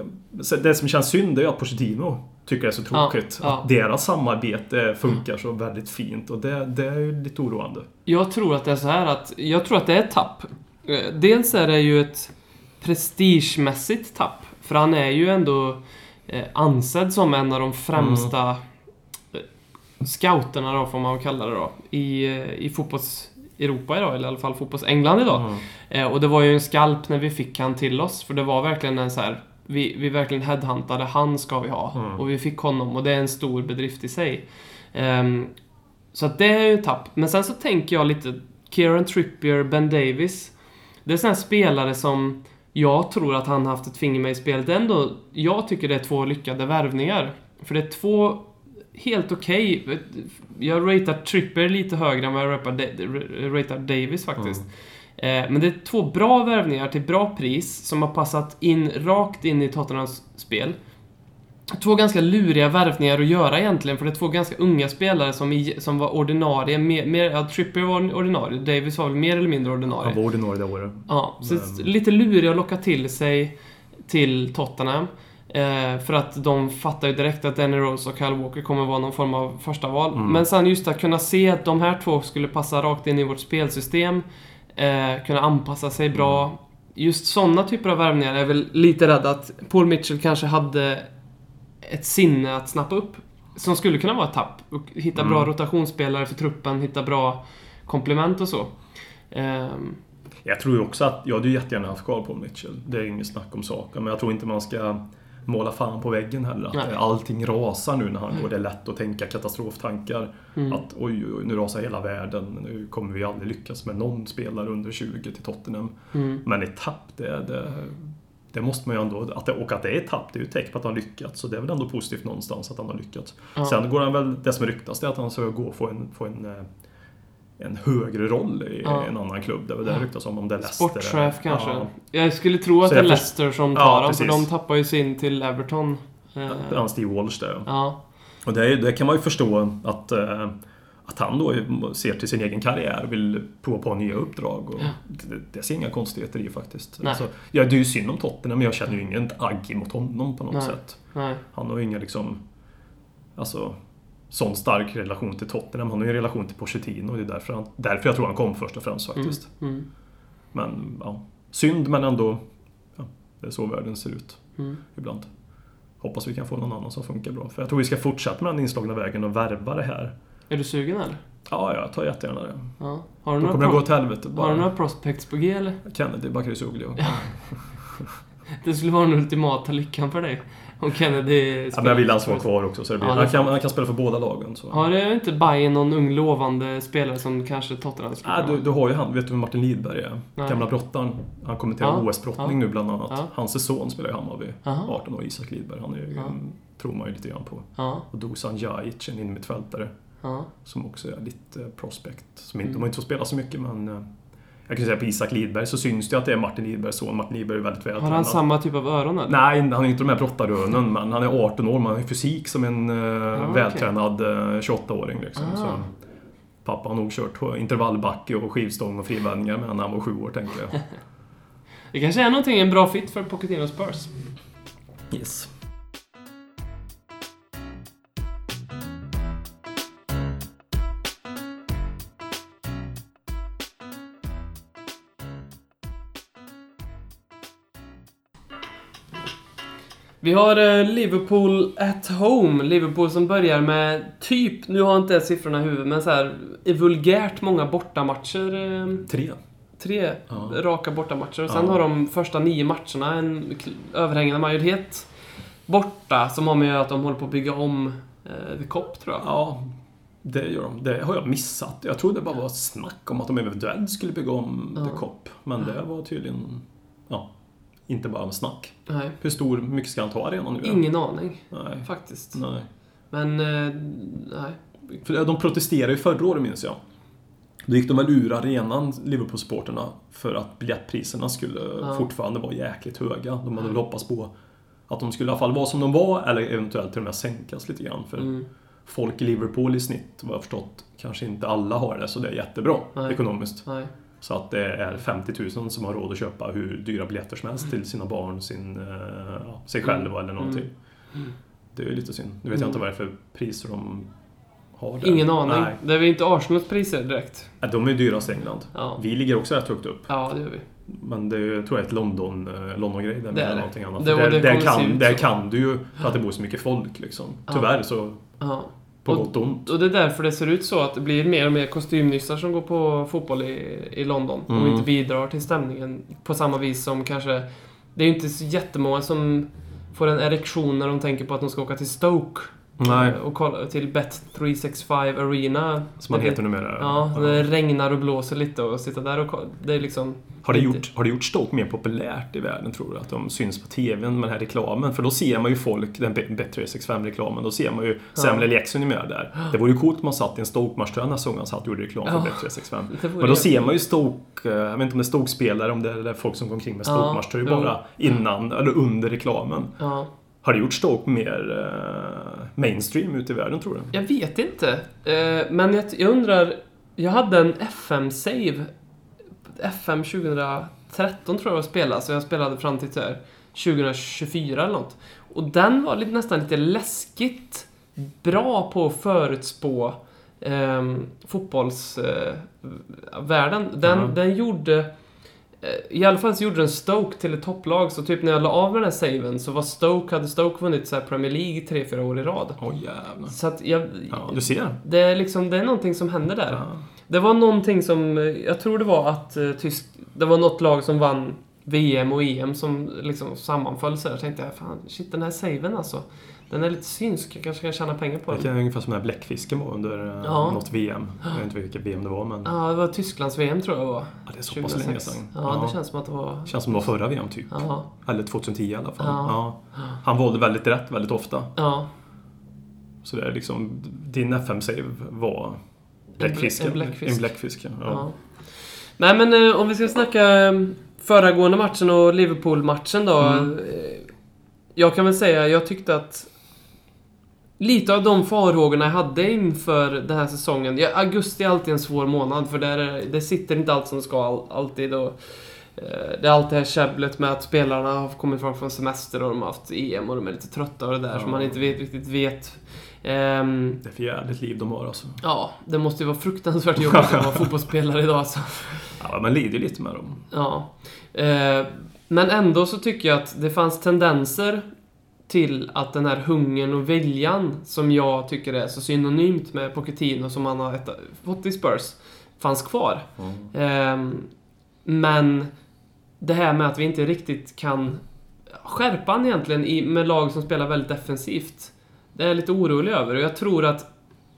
det som känns synd är ju att Pochettino tycker det är så tråkigt. Ja, ja. Att deras samarbete funkar så väldigt fint och det, det är ju lite oroande. Jag tror att det är så här att... Jag tror att det är ett tapp. Eh, Dels är det ju ett prestigemässigt tapp. För han är ju ändå eh, ansedd som en av de främsta Mm. eh, scouterna då, får man kalla det då, i, i fotbolls-Europa idag, eller i alla fall fotbolls-England idag. Mm. Och det var ju en skalp när vi fick han till oss, för det var verkligen en så här. Vi, vi verkligen headhuntade, han ska vi ha. Mm. Och vi fick honom och det är en stor bedrift i sig. Ehm, så att det är ju tapp. Men sen så tänker jag lite, Kieran Trippier, Ben Davis. Det är sådana spelare som jag tror att han haft ett finger med i spelet. Ändå, jag tycker det är två lyckade värvningar. För det är två helt okej. Jag ratear Trippier lite högre än vad jag ratear, Davis faktiskt. Eh, Men det är två bra värvningar till bra pris som har passat in rakt in i Tottenhams spel. Två ganska luriga värvningar att göra egentligen, för det är två ganska unga spelare som, i, som var ordinarie. Mer, mer, ja, Trippier var ordinarie, Davis var väl mer eller mindre ordinarie. Han var ordinarie det året. Ja, så Men- lite luriga att locka till sig till Tottenham. Eh, för att de fattar ju direkt att Danny Rose och Kyle Walker kommer vara någon form av första val. Mm. Men sen just att kunna se att de här två skulle passa rakt in i vårt spelsystem. Eh, kunna anpassa sig bra. Just sådana typer av värvningar är väl lite rädd att Paul Mitchell kanske hade ett sinne att snappa upp. Som skulle kunna vara ett tapp. Och hitta bra Mm. rotationsspelare för truppen, hitta bra komplement och så. Ehm, Jag tror ju också att, jag hade ju jättegärna haft kvar Paul Mitchell. Det är inget snack om saken. Men jag tror inte man ska måla fan på väggen heller. Att Nej. allting rasar nu när han går. Det är lätt att tänka katastroftankar. mm. Att oj, oj, nu rasar hela världen. Nu kommer vi aldrig lyckas med någon spelare under 20 till Tottenham. Mm. Men ett tapp, det, det, det måste man ju ändå... Att det, och att det är ett tapp, det är ju ett tecken på att han lyckats. Så det är väl ändå positivt någonstans att han har lyckats. Ja. Sen går han väl... Det som ryktas är att han ska gå och få en, få en, eh, en högre roll i Ja. en annan klubb. Det väl det ryktas om, om det är Leicester. Sportchef kanske. Ja. Jag skulle tro att det är Leicester som Ja, tar honom, för de tappar ju sin till Everton. Eh, Han Steve Walsh där. ja. Och det, det kan man ju förstå att, eh, att han då ser till sin egen karriär och vill prova på nya uppdrag. Och Ja. det, det ser inga konstigheter i faktiskt. Nej. Alltså, ja, det är ju synd om Tottenham, men jag känner ju ingen agg mot honom på något Nej. sätt. Nej. Han har ju inga liksom... Alltså, sån stark relation till Tottenham. Han har ju en relation till Pochettino och det är därför, han, därför jag tror han kom först och främst faktiskt. Mm. Mm. Men ja, synd men ändå... Ja, det är så världen ser ut Mm. ibland. Hoppas vi kan få någon annan som funkar bra. För jag tror vi ska fortsätta med den inslagna vägen och värva det här. Är du sugen eller? Ja, jag tar jättegärna det. Ja. Har du Då kommer det gå åt helvete har du några bara. prospects på G eller? Kennedy, Bakircioglu. Det skulle vara den ultimata lyckan för dig. Om Kennedy Ja, men vill han vara kvar också. Så det blir, Ja, det han, kan, han kan spela för båda lagen. Så. Har du inte Bayern någon ung lovande spelare som kanske Tottenham skulle Ja, du, du har ju han, vet du vem Martin Lidberg är? Nej. Gamla brottaren. Han kommenterar Ja, OS-brottning nu bland annat. Ja. Hans son spelar i Hammarby. Aha. 18 år, Isak Lidberg. Han är ju, tror man ju lite grann på. Ja, Och Dusan Jajic, en innermittfältare. Som också är lite prospect. Som inte, Mm. De har inte fått spela så mycket men eh, Jag kan säga på Isak Lidberg så syns det att det är Martin Lidbergs son. Martin Lidberg är väldigt vältränad. Har han samma typ av öron eller? Nej, han har inte de här brottaröronen, men han är 18 år. Man har fysik som en uh, okej. vältränad uh, 28-åring. Liksom. Ah. Så, pappa har nog kört intervallbacke och skivstång och frivändningar medan han var sju år, tänker jag. Det kanske är någonting, en bra fit för Pochettino Spurs. Yes. Vi har eh, Liverpool at home. Liverpool som börjar med typ, nu har jag inte siffrorna i huvudet, men så här vulgärt många bortamatcher. Eh, Tre. tre Ja. raka bortamatcher. Och sen Ja. har de första nio matcherna en överhängande majoritet borta, som har med att de håller på att bygga om eh, The Cop, tror jag. Ja, det gör de. Det har jag missat. Jag trodde det bara var snack om att de eventuellt skulle bygga om Ja. The Cop. Men det var tydligen, ja, inte bara snack. Nej, Hur stor, mycket ska han ta arenan nu? ingen aning Nej. faktiskt. Nej. Men, eh, nej. För de protesterade ju förra året minns jag. Då gick de väl ur arenan, Liverpool-supporterna, för att biljettpriserna skulle Ja. fortfarande vara jäkligt höga. De hade väl hoppats på att de skulle i alla fall vara som de var, eller eventuellt till och med sänkas lite grann. För Mm. folk i Liverpool i snitt, vad jag förstått, kanske inte alla har det så det är jättebra Nej. ekonomiskt. Nej. Så att det är 50 000 som har råd att köpa hur dyra biljetter som helst till sina barn, sin, eh, ja, sig själva eller någonting. Mm. Det är ju lite synd. Nu vet jag inte vad det är för priser de har där. Ingen aning. Nej. Det är väl inte Arsenals priser direkt. De är ju dyrast i England. Ja. Vi ligger också rätt högt upp. Ja, det gör vi. Men det är, tror jag är ett London, eh, London-grej där Det är någonting annat. Det- där, det där, kan, där kan du ju, för att det bor så mycket folk liksom. Tyvärr så, Ja. På Och- gott och ont. Och det är därför det ser ut så att det blir mer och mer kostymnissar som går på fotboll i, i London. Och Mm. inte bidrar till stämningen på samma vis som kanske... Det är ju inte så jättemånga som får en erektion när de tänker på att de ska åka till Stoke. Nej. Och kolla till Bet365 Arena. Som man heter numera. Ja, det regnar och blåser lite och sitta där och kolla. Det är liksom... Har det, gjort, har det gjort Stoke mer populärt i världen tror du? Att de syns på TVn med den här reklamen? För då ser man ju folk, den Bet365-reklamen, då ser man ju Samuel L. Jackson med där. Det vore ju coolt om man satt i en Stoke-matchtröja gång han satt och gjorde reklam för Ja. Bet365. Det vore Men då ser jävligt- man ju Stoke, eh, jag vet inte om det är Stoke-spelare, om det är folk som går omkring med Ja, Stoke-matchtröjor jo. bara innan, eller under reklamen. Ja. Har det gjort Stoke mer eh, mainstream ute i världen tror du? Jag vet inte. Eh, men jag, jag undrar... Jag hade en FM-save. FM 2013 tror jag jag spelade, så jag spelade fram till så här 2024 eller något. Och den var lite, nästan lite läskigt bra på att förutspå eh, fotbollsvärlden. den, Ja. den gjorde... eh, I alla fall så gjorde den Stoke till ett topplag, så typ när jag la av den här saven så var Stoke, hade Stoke vunnit så Premier League tre fyra år i rad. Åh jävlar. Så att jag... Ja, du ser. Det är liksom, det är någonting som händer där. Ja. Det var någonting som, eh, jag tror det var att eh, tysk, det var något lag som vann VM och EM som liksom sammanföll så här. Jag tänkte jag, fan, shit den här saven alltså. Den är lite synsk, jag kanske kan tjäna pengar på Det den. är ungefär som den här bläckfisken var under eh, Ja. något VM. Jag vet inte vilket VM det var men Ja, det var Tysklands VM tror jag det var. ja, det är så pass länge 2006. sedan. Ja, det känns som att det var... känns som det var förra VM typ. Ja, Eller 2010 i alla fall. Ja. Ja. Han valde väldigt rätt väldigt ofta. ja. Så det är liksom, din FM-save var bläckfisken. En bläckfisk. En bläckfisk, ja. ja. Nej men eh, om vi ska snacka eh, föregående matchen och Liverpool-matchen då. Mm. Jag kan väl säga, jag tyckte att Lite av de farhågorna jag hade inför den här säsongen. Ja, augusti är alltid en svår månad för där är, det sitter inte allt som ska all, alltid. Och, eh, det är alltid det här käbblet med att spelarna har kommit fram från semester och de har haft EM och de är lite trötta och det där Ja. som man inte vet, riktigt vet. Ehm, Det är för jävligt liv de har alltså. ja, det måste ju vara fruktansvärt jobbigt att vara fotbollsspelare idag alltså. Ja, man lider ju lite med dem. Ja. Eh, men ändå så tycker jag att det fanns tendenser till att den här hungern och viljan som jag tycker är så synonymt med Pochettino som han har fått i Spurs fanns kvar. Eh, men det här med att vi inte riktigt kan skärpa han egentligen i, med lag som spelar väldigt defensivt. Det är jag lite orolig över och jag tror att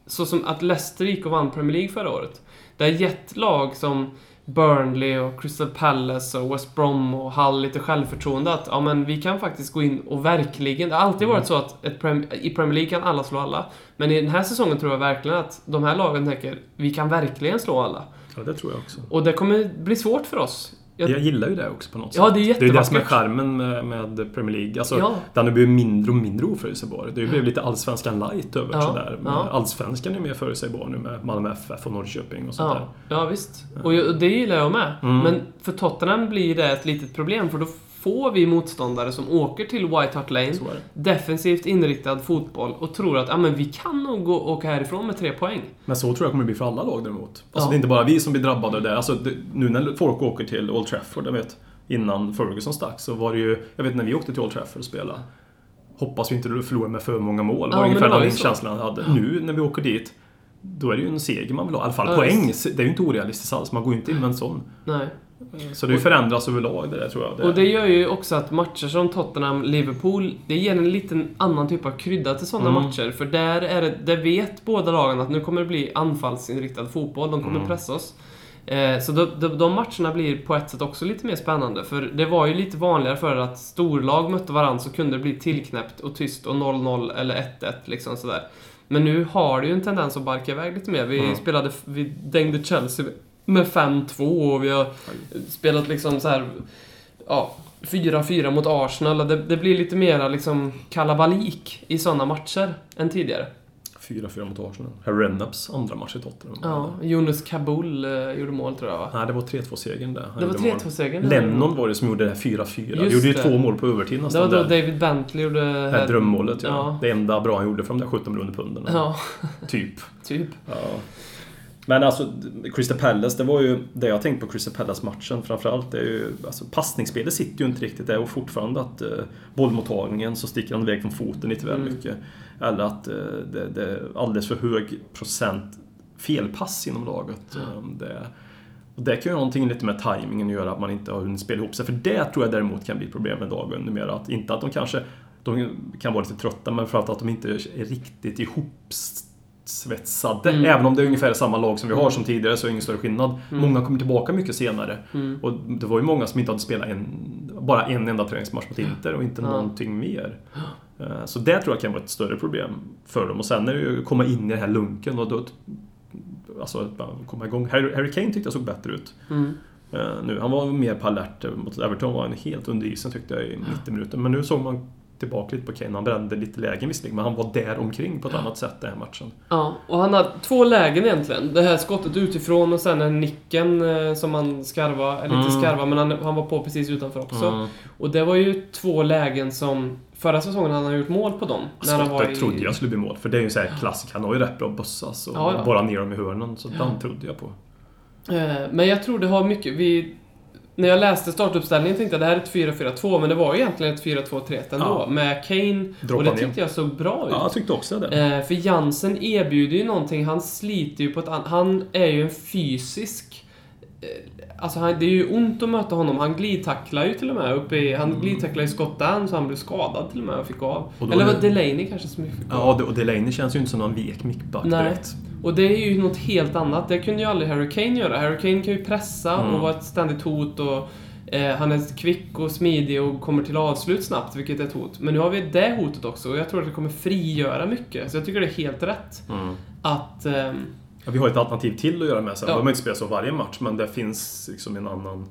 så som att Leicester gick och vann Premier League förra året. Det har gett lag som Burnley och Crystal Palace och West Brom och Hull lite självförtroende att ja, men vi kan faktiskt gå in och verkligen... Det har alltid varit så att ett prem, i Premier League kan alla slå alla. Men i den här säsongen tror jag verkligen att de här lagen tänker vi kan verkligen slå alla. Ja, det tror jag också. Och det kommer bli svårt för oss. Jag, jag gillar ju det också på något Ja, sätt. det är det är ju det som är charmen med, med Premier League. Alltså, Ja. Den har blivit mindre och mindre oförutsägbar. Det har blivit lite allsvenskan light över Ja, sådär. Men ja. Allsvenskan är mer förutsägbar nu med Malmö FF och Norrköping och sånt Ja, ja visst. Och jag- och det gillar jag med. Mm. Men för Tottenham blir det ett litet problem för då får vi motståndare som åker till White Hart Lane, defensivt inriktad fotboll och tror att ja, men vi kan nog gå, åka härifrån med tre poäng. Men så tror jag kommer bli för alla lag däremot. Alltså Ja. det är inte bara vi som blir drabbade där. Alltså det, nu när folk åker till Old Trafford, jag vet, innan Ferguson stack så var det ju, jag vet när vi åkte till Old Trafford och spelade. Hoppas vi inte förlorar med för många mål. Ja, var ungefär den känslan jag hade. Nu när vi åker dit, då är det ju en seger man vill ha. I alla fall Ja, poäng. Det är ju inte orealistiskt alls. Man går ju inte in med en sån. Nej. Så det förändras överlag det där tror jag. Och det gör ju också att matcher som Tottenham-Liverpool, det ger en liten annan typ av krydda till sådana Mm. matcher. För där, är det, där vet båda lagen att nu kommer det bli anfallsinriktad fotboll, de kommer Mm. pressa oss. Eh, så de, de, de matcherna blir på ett sätt också lite mer spännande. För det var ju lite vanligare för att storlag mötte varandra så kunde det bli tillknäppt och tyst och 0-0 eller 1-1 liksom sådär. Men nu har det ju en tendens att barka iväg lite mer. Vi Mm. spelade, vi dängde Chelsea med 5-2 och vi har spelat liksom så här ja, 4-4 mot Arsenal. Det, det blir lite mera liksom kalabalik i sådana matcher än tidigare. 4-4 mot Arsenal. Herr Rennaps andra match i Tottenham. Ja, Jonas Kabul eh, gjorde mål tror jag va? Nej, det var 3-2-segern där. Han Det var gjorde mål. 3-2-segern. Lennon var det som gjorde det här 4-4. Just gjorde ju det. två mål på övertid Det nästan var då där. David Bentley gjorde... Det här drömmålet, ja. Ja. Det enda bra han gjorde för de där 17 miljoner punden. Ja, Typ. typ. Ja. Men alltså, Crystal Palace, det var ju det jag tänkte på Crystal Palace-matchen framförallt. Det är ju, alltså, passningsspelet sitter ju inte riktigt där och fortfarande att eh, bollmottagningen så sticker han iväg från foten lite väl Mm. mycket. Eller att eh, det, det är alldeles för hög procent felpass inom laget. Eh, Det, och det kan ju ha någonting lite med tajmingen att göra, att man inte har hunnit spela ihop sig. För det tror jag däremot kan bli problem med dagen numera. Att, inte att de kanske de kan vara lite trötta, men framförallt att de inte är riktigt ihopsvetsade. Mm. Även om det är ungefär samma lag som vi har som tidigare så är det ingen större skillnad. Mm. Många kommer tillbaka mycket senare. Mm. Och det var ju många som inte hade spelat en, bara en enda träningsmatch mot Inter och inte Ja. någonting mer. Eh, Så det tror jag kan vara ett större problem för dem. Och sen är det ju att komma in i den här lunken och då... Alltså komma igång. Harry, Harry Kane tyckte jag såg bättre ut. Eh, Nu, han var mer på alert mot Everton, var han helt under isen tyckte jag i 90 minuter. Men nu såg man tillbaka lite på Kane. Han brände lite lägen visserligen, men han var där omkring på ett annat sätt den här matchen. Ja, och han hade två lägen egentligen. Det här skottet utifrån och sen den nicken eh, som han skarva, eller inte Mm. skarva, men han, han var på precis utanför också. Mm. Och det var ju två lägen som... Förra säsongen hade han gjort mål på dem. När han var Skottet i... trodde jag skulle bli mål, för det är ju en klassiker. Han har ju rätt bra bössa, så Ja, ja. bara ner dem i hörnen. Så den trodde jag på. Eh, Men jag tror det har mycket... Vi, när jag läste startuppställningen tänkte jag det här är ett 4-4-2, men det var ju egentligen ett 4-2-3-1 ändå. Ja. Med Kane, Droppa och det tyckte jag såg bra ut. Ja, jag tyckte också det. Eh, för Jansen erbjuder ju någonting, han sliter ju på ett annat... Han är ju en fysisk... Eh, alltså han, det är ju ont att möta honom. Han glidtacklar ju till och med uppe i... Han glidtacklar i Scott Dan så han blev skadad till och med och fick av. Och Eller var det- Delaney kanske som fick av? Ja, och Delaney känns ju inte som någon vek mittback Nej. Och det är ju något helt annat. Det kunde ju aldrig Harry Kane göra. Harry Kane kan ju pressa Mm. och vara ett ständigt hot och eh, han är kvick och smidig och kommer till avslut snabbt, vilket är ett hot. Men nu har vi det hotet också och jag tror att det kommer frigöra mycket. Så jag tycker det är helt rätt Mm. att... ehm, Ja, vi har ett alternativ till att göra med. Sen Ja. behöver man inte spela så varje match, men det finns liksom en annan,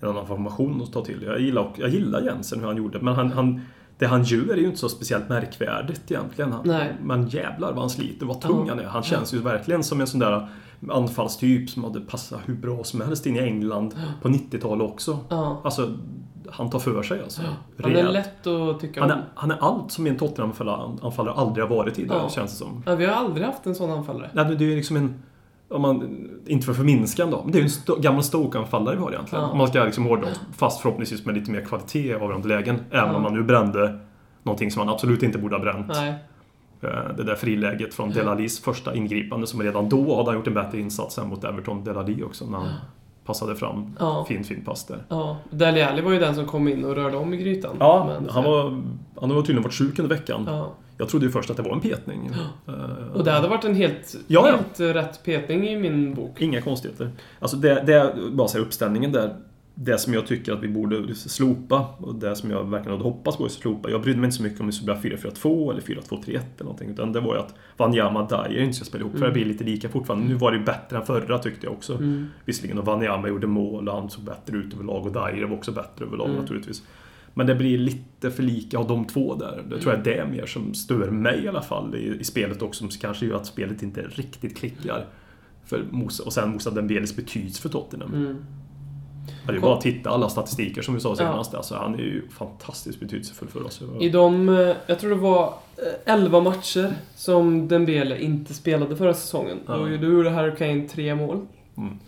en annan formation att ta till. Jag gillar, jag gillar Jensen, hur han gjorde, men han, han, det han gör är ju inte så speciellt märkvärdigt egentligen. Han, Nej. Men jävlar vad han sliter, vad tung Ja. han är. Han känns ju verkligen som en sån där anfallstyp som hade passat hur bra som helst in i England på 90-talet också. ja. Alltså, han tar för sig alltså. Han är lätt att tycka Han är, han är allt som en Tottenham-anfallare aldrig har varit tidigare, Ja. känns det som. Ja, vi har aldrig haft en sån anfallare. Nej, det är liksom en... Om man, inte för förminskan då, men det är ju en sto, gammal Stoke-anfallare vi har egentligen. Ja. Om man ska liksom hårdra fast förhoppningsvis med lite mer kvalitet i avgörande lägen. Även Ja. om man nu brände någonting som man absolut inte borde ha bränt. Nej. Eh, Det där friläget från Delalis första ingripande som redan då hade han gjort en bättre insats än mot Everton Delali också när han passade fram. Ja. Fin, fin pass där. Ja. Dele Alli var ju den som kom in och rörde om i grytan. Ja, Men- han, var, han har tydligen varit sjuk under veckan. Ja. Jag trodde ju först att det var en petning. Eh, Och det hade varit en helt, Ja, ja. helt rätt petning i min bok. Inga konstigheter. Alltså det, det bara så här, uppställningen där. det som jag tycker att vi borde slopa och det som jag verkligen hade hoppats på att slopa. Jag brydde mig inte så mycket om vi skulle börja 4-4-2 eller 4-2-3-1 eller någonting. Utan det var ju att Wanyama och Dyer inte ska spela ihop. För det blir lite lika fortfarande. Nu var det ju bättre än förra tyckte jag också. Mm. Visserligen och Wanyama gjorde mål och han såg bättre ut överlag och Dyer var också bättre överlag Mm. naturligtvis. Men det blir lite för lika av de två där. Det tror jag det är mer som stör mig i alla fall i, i spelet också. Som kanske gör att spelet inte riktigt klickar. För Moussa, och sen Moussa Dembeles betydelse för Tottenham. Mm. Ja, det är bara att titta alla statistiker som vi sa senast. Alltså, han är ju fantastiskt betydelsefull för oss. I de, eh, jag tror det var eh, 11 matcher som Dembele inte spelade förra säsongen. Ja. Då, då gjorde Harry Kane tre mål. Mm.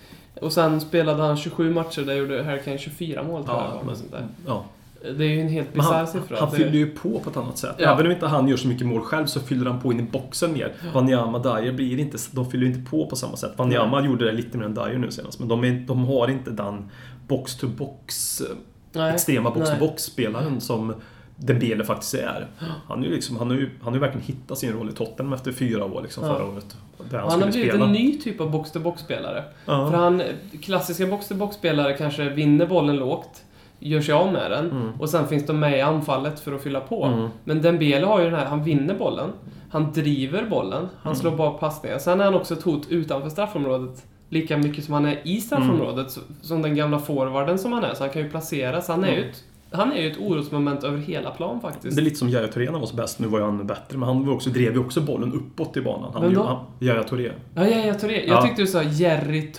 Och sen spelade han 27 matcher, där gjorde Harry Kane 24 mål tror Ja, jag. men, ja. Det är ju en helt bisarr han, siffra. han fyller ju på på ett annat sätt. Ja. Även om inte han gör så mycket mål själv så fyller han på in i boxen mer. Wanyama Dyer blir inte, de fyller inte på på samma sätt. Wanyama gjorde det lite mer än Dyer nu senast. Men de, är, de har inte den box-to-box, eh, Nej. extrema box-to-box-spelaren som Dembele faktiskt är. Han, är liksom, han, har ju, han har ju verkligen hittat sin roll i Tottenham efter fyra år liksom, Ja. förra året. Där han, Han har blivit spela. en ny typ av box-to-box-spelare. Ja. För han, klassiska box-to-box-spelare kanske vinner bollen lågt, gör sig av med den Mm. och sen finns de med i anfallet för att fylla på. Mm. Men Dembele har ju den här, han vinner bollen, han driver bollen, han Mm. slår bara passningar. Sen är han också ett hot utanför straffområdet lika mycket som han är i straffområdet, Mm. som den gamla forwarden som han är. Så han kan ju placeras. Han är ju Mm. ett, han är ju ett orosmoment över hela plan faktiskt. Det är lite som Yahya Touré när han var som bäst. Nu var ju han bättre, men han var också, drev ju också bollen uppåt i banan. Han, då? han, Yahya Touré. Ja, tror det. Jag Ja. tyckte du sa Jerry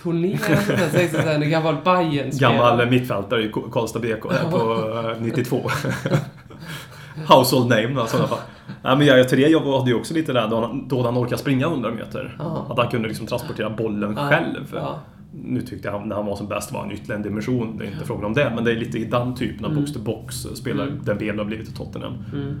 där, en gammal Bajen-spelare. Gammal mittfältare i Karlstad BK här på eh, 92. Household name då, i sådana fall. Nej, men Yahya Touré jag hade ju också lite rädd då han, då han orkade springa 100 meter. Att han kunde liksom transportera bollen själv. Nu tyckte jag när han var som bäst var han ytterligare en dimension. Det är inte frågan om det, men det är lite i den typen av Mm. box-to-box spelare Mm. den Bale har blivit i Tottenham. Mm.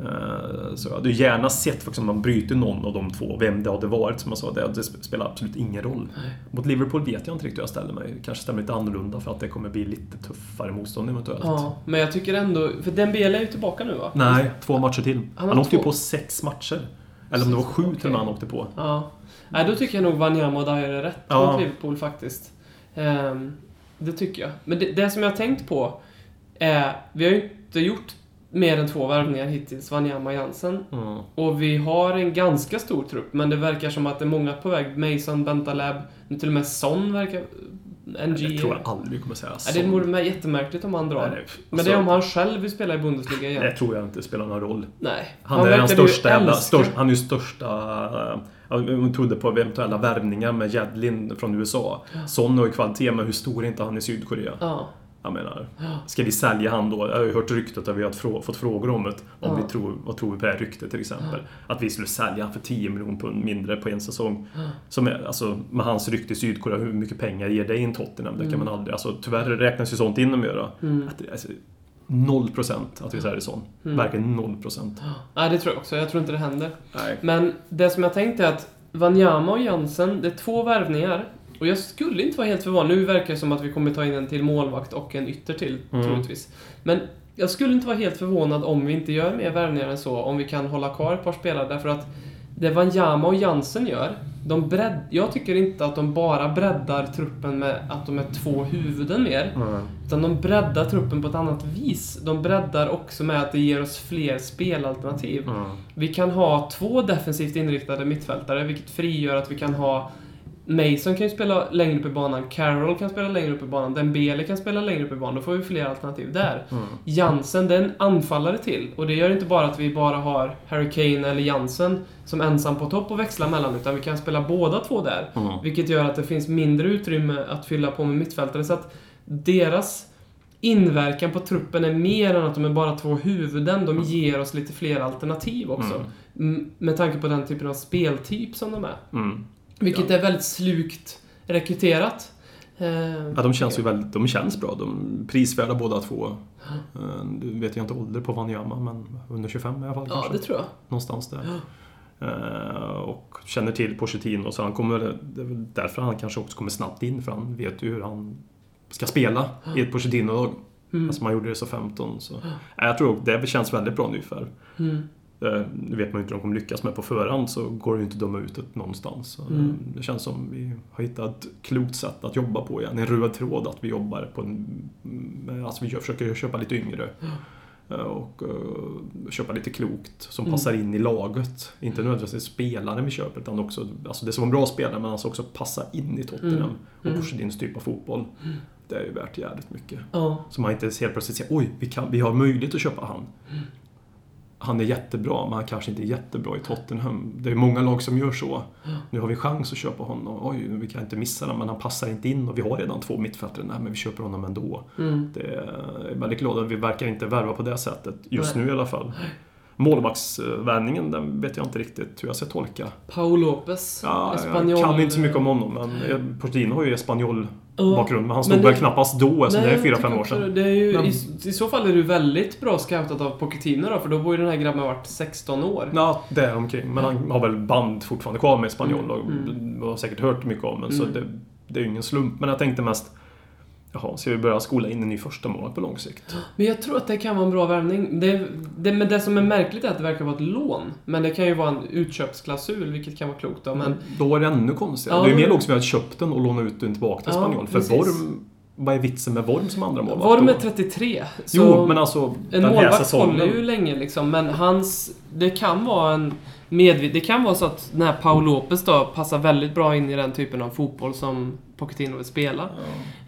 Eh, Så jag hade gärna sett faktiskt om man bryter någon av de två, vem det hade varit som jag sa. Det, spelar absolut ingen roll. Mot Liverpool vet jag inte riktigt hur jag ställer mig. Kanske stämmer lite annorlunda för att det kommer bli lite tuffare motstånd eventuellt. Ja, men jag tycker ändå... För Dembele är ju tillbaka nu va? Nej, två matcher till. Han Han, åkte ju på sex matcher. Eller om det var sju till och med han åkte på. Ja. Nej, då tycker jag nog Wanyama och Dyer är rätt Ja. mot Liverpool faktiskt. Ehm, det tycker jag. Men det, det som jag har tänkt på är... Vi har ju inte gjort mer än två värvningar hittills, Wanyama och Jansen. Mm. Och vi har en ganska stor trupp, men det verkar som att det är många på väg. Mason, Bentaleb, nu till och med Son verkar... NG. Jag tror jag aldrig kommer säga Nej, det vore jättemärkligt om han drar. Nej, men alltså, det är om han själv vill spela i Bundesliga igen. Det tror jag inte spelar någon roll. Nej. Han, är den största jävla... Störst, han är ju största... eh, Jag trodde på eventuella värvningar med Jedlin från USA. Son har ju kvalitet, men hur stor är inte han i Sydkorea? Ja. Jag menar, Ja. ska vi sälja han då? Jag har ju hört ryktet att vi har fått frågor om det. Om Ja. vi tror, vad tror vi på det här ryktet till exempel? Att vi skulle sälja han för 10 miljoner pund mindre på en säsong. Som är, alltså, med hans rykte i Sydkorea, hur mycket pengar ger det i en Tottenham? Det kan man aldrig... Alltså, tyvärr räknas ju sånt in göra. Mm. Att, alltså, Noll procent att vi säljer sån. Mm. Verkligen noll procent. Nej, det tror jag också. Jag tror inte det händer. Nej. Men det som jag tänkte är att Wanyama och Jansen, det är två värvningar. Och jag skulle inte vara helt förvånad. Nu verkar det som att vi kommer ta in en till målvakt och en ytter till, Mm. troligtvis. Men jag skulle inte vara helt förvånad om vi inte gör mer värvningar än så, om vi kan hålla kvar ett par spelare. Därför att det Wanyama och Jansen gör, de bredd, jag tycker inte att de bara breddar truppen med att de är två huvuden mer. Mm. Utan de breddar truppen på ett annat vis. De breddar också med att det ger oss fler spelalternativ. Mm. Vi kan ha två defensivt inriktade mittfältare, vilket frigör att vi kan ha Mason kan ju spela längre upp i banan, Carroll kan spela längre upp i banan, Dembele kan spela längre upp i banan. Då får vi fler alternativ där. Mm. Jansen, det är en anfallare till. Och det gör inte bara att vi bara har Harry Kane eller Jansen som ensam på topp och växla mellan, utan vi kan spela båda två där. Mm. Vilket gör att det finns mindre utrymme att fylla på med mittfältare. Så att deras inverkan på truppen är mer än att de är bara två huvuden. De ger oss lite fler alternativ också. Mm. Med tanke på den typen av speltyp som de är. Mm. Vilket är väldigt slukt rekryterat. Eh, Ja, de känns ju väldigt, de känns bra. De är prisvärda båda två. Eh, Du vet jag inte ålder på Wanyama, men under 25 i alla fall ja, kanske. det tror jag. Någonstans där. Eh, och känner till Pochettino, så han kommer, det är väl därför han kanske också kommer snabbt in, för han vet ju hur han ska spela i ett Pochettino-lag. Mm. Alltså man gjorde det så 15. Så. Jag tror det känns väldigt bra nu för. Mm. Eh, Nu vet man ju inte hur de kommer lyckas med på förhand så går det ju inte att döma ut det någonstans. Eh, Mm. Det känns som vi har hittat ett klokt sätt att jobba på igen. En röd tråd att vi jobbar på en... med- Alltså vi försöker köpa lite yngre. Eh, Och köpa lite klokt som Mm. passar in i laget. Inte nödvändigtvis spelaren vi köper utan också... Alltså det som var en bra spelare men alltså också passa in i Tottenham. Mm. Och Mm. Pochettins typ av fotboll. Det är ju värt jävligt mycket. Ja. Så man inte helt plötsligt säger oj, vi, kan, vi har möjlighet att köpa han. Han är jättebra, men han kanske inte är jättebra i Tottenham. Det är många lag som gör så. Nu har vi chans att köpa honom. Oj, vi kan inte missa den, men han passar inte in och vi har redan två mittfältare. Nej, men vi köper honom ändå. Mm. Det är, väldigt glad att vi verkar inte värva på det sättet. Just Nej. nu i alla fall. Målvaktsvärvningen, den vet jag inte riktigt hur jag ska tolka. Paul Lopez. Ja, Espanol. Jag kan inte så mycket om honom, men Pochettino har ju espanjol Ja, bakgrund. Men han stod men väl det- knappast då, alltså det är fyra, fem år sedan. Det är ju, Men- i, I så fall är det väldigt bra scoutat av Pochettino då, för då bor ju den här grabben varit 16 år. Ja, där omkring. Men han har väl band fortfarande kvar med Spanjol och Mm. har säkert hört mycket om. Så Mm. det, det är ju ingen slump. Men jag tänkte mest, jaha, ska vi börja skola in en ny första månad på lång sikt? Men jag tror att det kan vara en bra värvning. Det, det, men det som är märkligt är att det verkar vara ett lån. Men det kan ju vara en utköpsklausul, vilket kan vara klokt då. Men Då är det ännu konstigare. Ja, det är ju mer vi har köpt den och lånat ut den tillbaka till Ja, Spanjol. För. Worm, vad är vitsen med Worm som andra målvakt Worm då? är 33. Så Jo, men alltså en målvakt säsongen. håller ju länge liksom, men hans... Det kan vara en medvit... Det kan vara så att den här Paul Lopez då passar väldigt bra in i den typen av fotboll som Pochettino vill spela.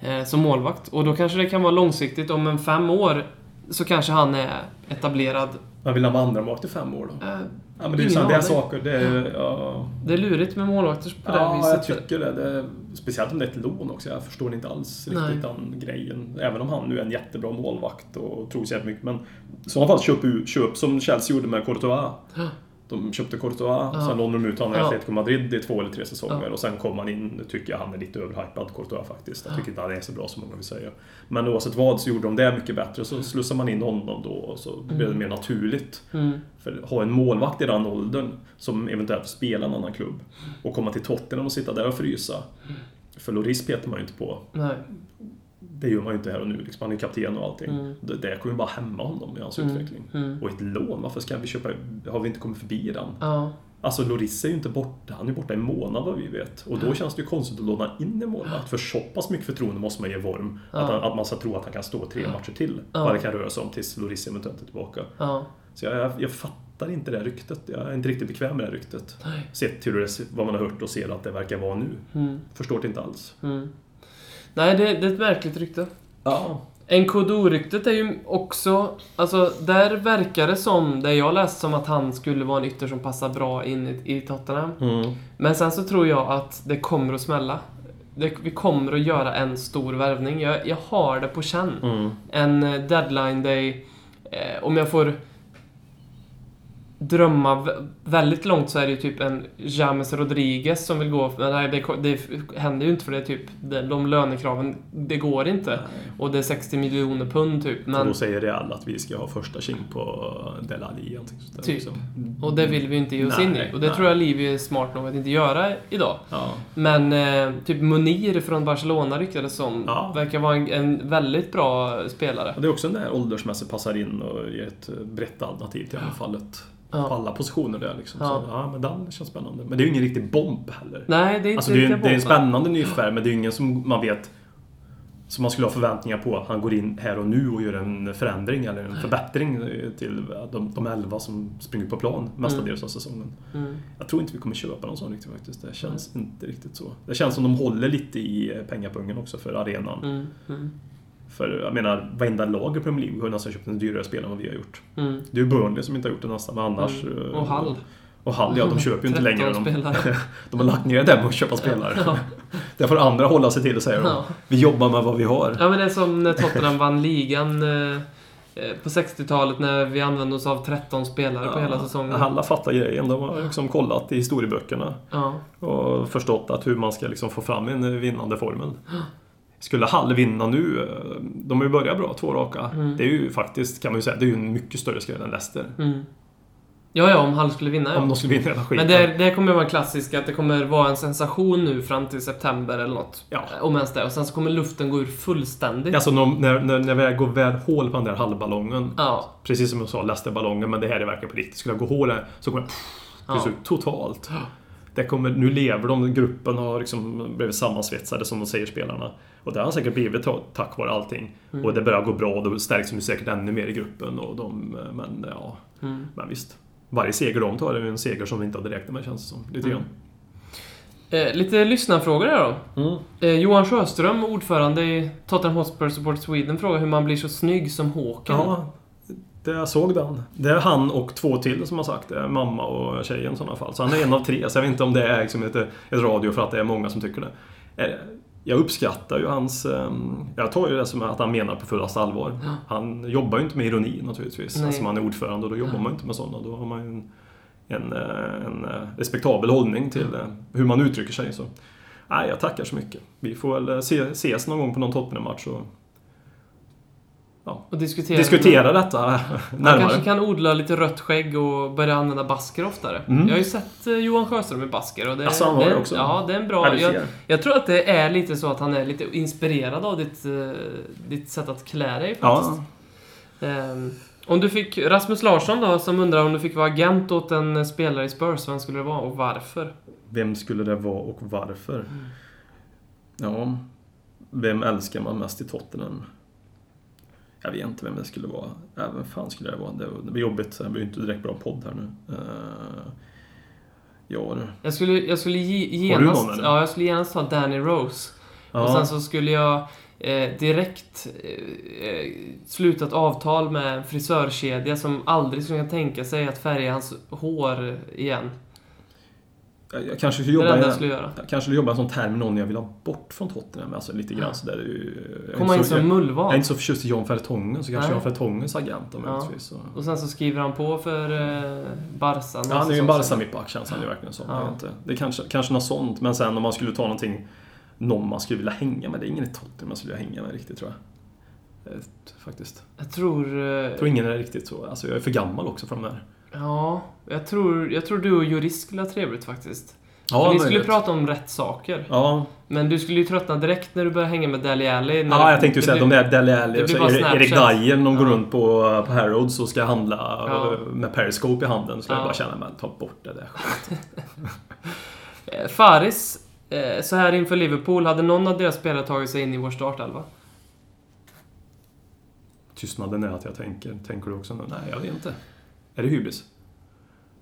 Ja. Eh, som målvakt. Och då kanske det kan vara långsiktigt. Om en fem år så kanske han är etablerad. Man vill ha andra målvakt i fem år då? Eh, Ja, men det är ju sådana där saker. Det är, ja, det är lurigt med målvakter på det ja, viset. jag tycker det. det är, speciellt om det är ett lån också. Jag förstår inte alls Nej. riktigt den grejen. Även om han nu är en jättebra målvakt och tror sig mycket. Men i så fall köp, köp som Chelsea gjorde med Courtois. De köpte Courtois, Ja. sen lånade de ut honom i Ja. Atletico Madrid i två eller tre säsonger Ja. och sen kom han in, nu tycker jag han är lite överhypad, Courtois faktiskt. Jag tycker inte han är så bra som många vill säga. Men oavsett vad så gjorde de det mycket bättre, så slussar man in honom då och så blev det mer naturligt. Mm. För ha en målvakt i den åldern som eventuellt får spela en annan klubb och komma till Tottenham och sitta där och frysa. För Loris petar man ju inte på. Nej. Det gör man ju inte här och nu. Liksom. Han är kapten och allting. Mm. Det, det kommer ju bara hämma honom i hans Mm. utveckling. Mm. Och ett lån, varför ska vi köpa... Har vi inte kommit förbi den? Ja. Alltså Loris är ju inte borta, han är borta i månad vad vi vet. Och då känns det ju konstigt att låna in en målvakt. För så pass mycket förtroende måste man ge Worm. Ja. Att, han, att man ska tro att han kan stå tre matcher till. Ja. Vad det kan röra sig om tills Loris eventuellt är tillbaka. Ja. Så jag, jag, jag fattar inte det här ryktet. Jag är inte riktigt bekväm med det här ryktet. Nej. Sett till vad man har hört och ser att det verkar vara nu. Mm. Förstår det inte alls. Mm. Nej, det, det är ett märkligt rykte. Ja. NKDO-ryktet är ju också... Alltså, där verkar det som, det jag läst som att han skulle vara en ytter som passar bra in i, i Tottenham. Mm. Men sen så tror jag att det kommer att smälla. Det, vi kommer att göra en stor värvning. Jag, jag har det på känn. Mm. En eh, deadline day. Eh, om jag får drömma vä- väldigt långt så är det ju typ en James Rodriguez som vill gå... Men nej, det, det händer ju inte för det är typ... De, lönekraven, det går inte. Och det är 60 miljoner pund typ. Men, då säger Real att vi ska ha första king på Del Ali. Typ. också. och det vill vi inte ge oss in i. Nej, Och det nej. tror jag Livi är smart nog att inte göra idag. Ja. Men eh, typ Munir från Barcelona ryktades som. Ja. Verkar vara en, en väldigt bra spelare. Och det är också en där åldersmässigt passar in och ger ett brett alternativ till anfallet. Ja. På alla positioner där liksom. Ja. Så, ja, men den känns spännande. Men det är ju ingen riktig bomb heller. Nej, det är inte Alltså det är, det är en spännande nyfärg, men det är ju ingen som man vet som man skulle ha förväntningar på att han går in här och nu och gör en förändring eller en förbättring till de, de elva som springer på plan mestadels av säsongen. Mm. Jag tror inte vi kommer köpa någon sån riktigt faktiskt. Det känns inte riktigt så. Det känns som de håller lite i pengapungen också för arenan. Mm. För jag menar, varenda lag i Premier League har nästan köpt en dyrare spelare än vad vi har gjort. Mm. Det är ju Burnley som inte har gjort det nästan, men annars... Mm. eh, Och Hall. Och Hall, ja, de köper ju inte längre. 13 De, spelare. de har lagt ner det med att köpa spelare. Ja. Det får andra hålla sig till och säga. Ja. Vi jobbar med vad vi har. ja, men det är som när Tottenham vann ligan eh, eh, på 60-talet när vi använde oss av 13 spelare på hela säsongen. Alla fattar grejen. De har liksom kollat i historieböckerna Ja. och förstått att hur man ska liksom få fram en vinnande formel. Skulle Hall vinna nu, eh, de har ju börjat bra, två raka. Mm. Det är ju faktiskt, kan man ju säga, det är ju en mycket större skräll än Leicester. Mm. Ja, ja, om Hull skulle vinna, ja. Om de skulle vinna hela skiten. Men det, det kommer vara en klassisk att det kommer vara en sensation nu fram till september eller något. Ja. Om ens det. Och sen så kommer luften gå ur fullständigt. Alltså när, när, när, vi går väl hål på den där halvballongen. Ja. Precis som jag sa, Leicester-ballongen, men det här är verkligen på riktigt. Skulle jag gå hål där så kommer det Ja. till slut totalt. Det kommer, nu lever de, gruppen har liksom blivit sammansvetsade som de säger spelarna. Och det har säkert blivit ta- tack vare allting. Mm. Och det börjar gå bra, då stärks de säkert ännu mer i gruppen. Och de, men ja, Mm. men visst. Varje seger de tar är en seger som vi inte hade räknat med känns det som. Lite Mm. Eh, lite lyssnarfrågor här då. Mm. Eh, Johan Sjöström, ordförande i Tottenham Hotspur Support Sweden, frågar hur man blir så snygg som Håkan. Ja, det jag såg den. Det är han och två till som har sagt det. Mamma och tjejen i sådana fall. Så han är en av tre. Så jag vet inte om det är liksom ett, ett radio för att det är många som tycker det. Eh, Jag uppskattar ju hans... ehm, Jag tar ju det som att han menar på fullaste allvar. Ja. Han jobbar ju inte med ironi naturligtvis. Nej. Alltså man är ordförande och då jobbar Ja. man ju inte med sådana. Då har man ju en, en, eh, en eh, respektabel hållning till eh, hur man uttrycker sig. Så. Nej, jag tackar så mycket. Vi får väl se, ses någon gång på någon Tottenham-match och Och diskutera. diskutera detta närmare. kanske kan odla lite rött skägg och börja använda basker oftare. Mm. Jag har ju sett eh, Johan Sjöström med basker och det, Alltså, han har det, också? Ja, det är en Ja, bra... Jag, jag tror att det är lite så att han är lite inspirerad av ditt, eh, ditt sätt att klä dig faktiskt. Ja, Ehm, om du fick... Rasmus Larsson då, som undrar om du fick vara agent åt en spelare i Spurs, vem skulle det vara och varför? vem skulle det vara och varför? Ja, vem älskar man mest i Tottenham? Jag vet inte vem det skulle vara. Vem fan skulle det vara? Det det blir jobbigt. Det blir ju inte direkt bra podd här nu. Uh, ja, du. Jag skulle, jag skulle ge, Har du genast... någon, ja, jag skulle genast ta Danny Rose. Ja, Och sen så skulle jag eh, direkt eh, eh, sluta ett avtal med en frisörkedja som aldrig skulle kunna tänka sig att färga hans hår igen. Jag, jag kanske skulle Det det jobba, i- jag göra. jag kanske jobba sån term med någon jag vill ha bort från Tottenham. Alltså lite grann Ja. sådär. det jag är Komma in som jag, jag är mullvad. inte så förtjust i John Fertongen, så kanske Nej. John Fertongens agent då Ja. så. Och sen så skriver han på för eh, Barca. Ja, han är ju en balsamipack känns han ju verkligen som. Ja. Jag inte. Det är kanske, kanske något sånt, men sen om man skulle ta någonting någon man skulle vilja hänga med. Det är ingen i Tottenham man skulle vilja hänga med riktigt tror jag. Eh, Faktiskt. Jag tror... Eh, Jag tror ingen är riktigt så. Alltså jag är för gammal också för de där. Ja, jag tror, jag tror du och Jurist skulle ha trevligt faktiskt. Ja, för ni skulle möjligt. prata om rätt saker. Ja, Men du skulle ju tröttna direkt när du börjar hänga med Dali Alli. ja det- jag tänkte ju säga de där Dele Alli och Erik-. Dyer, de går Ja. runt på, på Harrods och ska handla Ja. med Periscope i handen. Så Ja. jag bara känner, men ta bort det där. Eh, Faris, eh, så här inför Liverpool, hade någon av deras spelare tagit sig in i vår startelva? Tystnaden är att jag tänker. Tänker du också nu? Nej, jag vet inte. Är det hybris?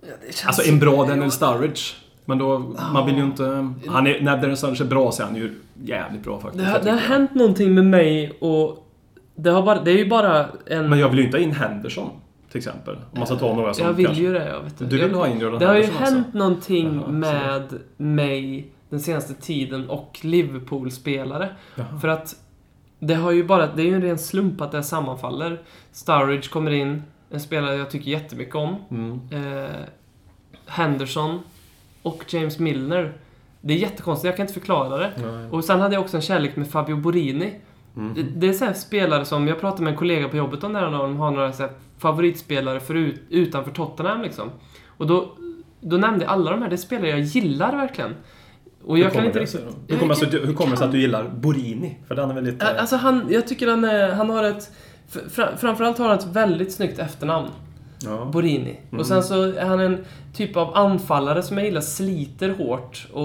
Ja, det Alltså en bra Daniel Sturridge. Men då, Ja. man vill ju inte... Han är, när Daniel Sturridge är bra så är han ju jävligt bra faktiskt. Det har, det har hänt någonting med mig och det, har bara, det är ju bara en... Men jag vill ju inte ha in Henderson, till exempel. Om man ska ta några som jag vill kanske... ju det, jag vet Du vill jag, ha in Jordan Det har ju Henderson alltså? hänt någonting Jaha, så. med mig den senaste tiden och Liverpool-spelare. För att det har ju bara, det är ju en ren slump att det sammanfaller. Sturridge kommer in, en spelare jag tycker jättemycket om. Mm. Eh, Henderson och James Milner. Det är jättekonstigt, jag kan inte förklara det. Nej. Och sen hade jag också en kärlek med Fabio Borini. Mm. Det, det är så spelare som, jag pratade med en kollega på jobbet om det här, de har några så favoritspelare förut, utanför Tottenham liksom. Och då, då nämnde jag alla de här, det är spelare jag gillar verkligen. Och jag kan inte riktigt... Hur kommer, det sig att du- hur kommer det sig att du gillar Borini? För den är väl lite... Ä- Alltså han, jag tycker han, är, han har ett... fr- Framförallt har han ett väldigt snyggt efternamn. ja. Borini. Mm. Och sen så är han en typ av anfallare som jag gillar sliter hårt. Och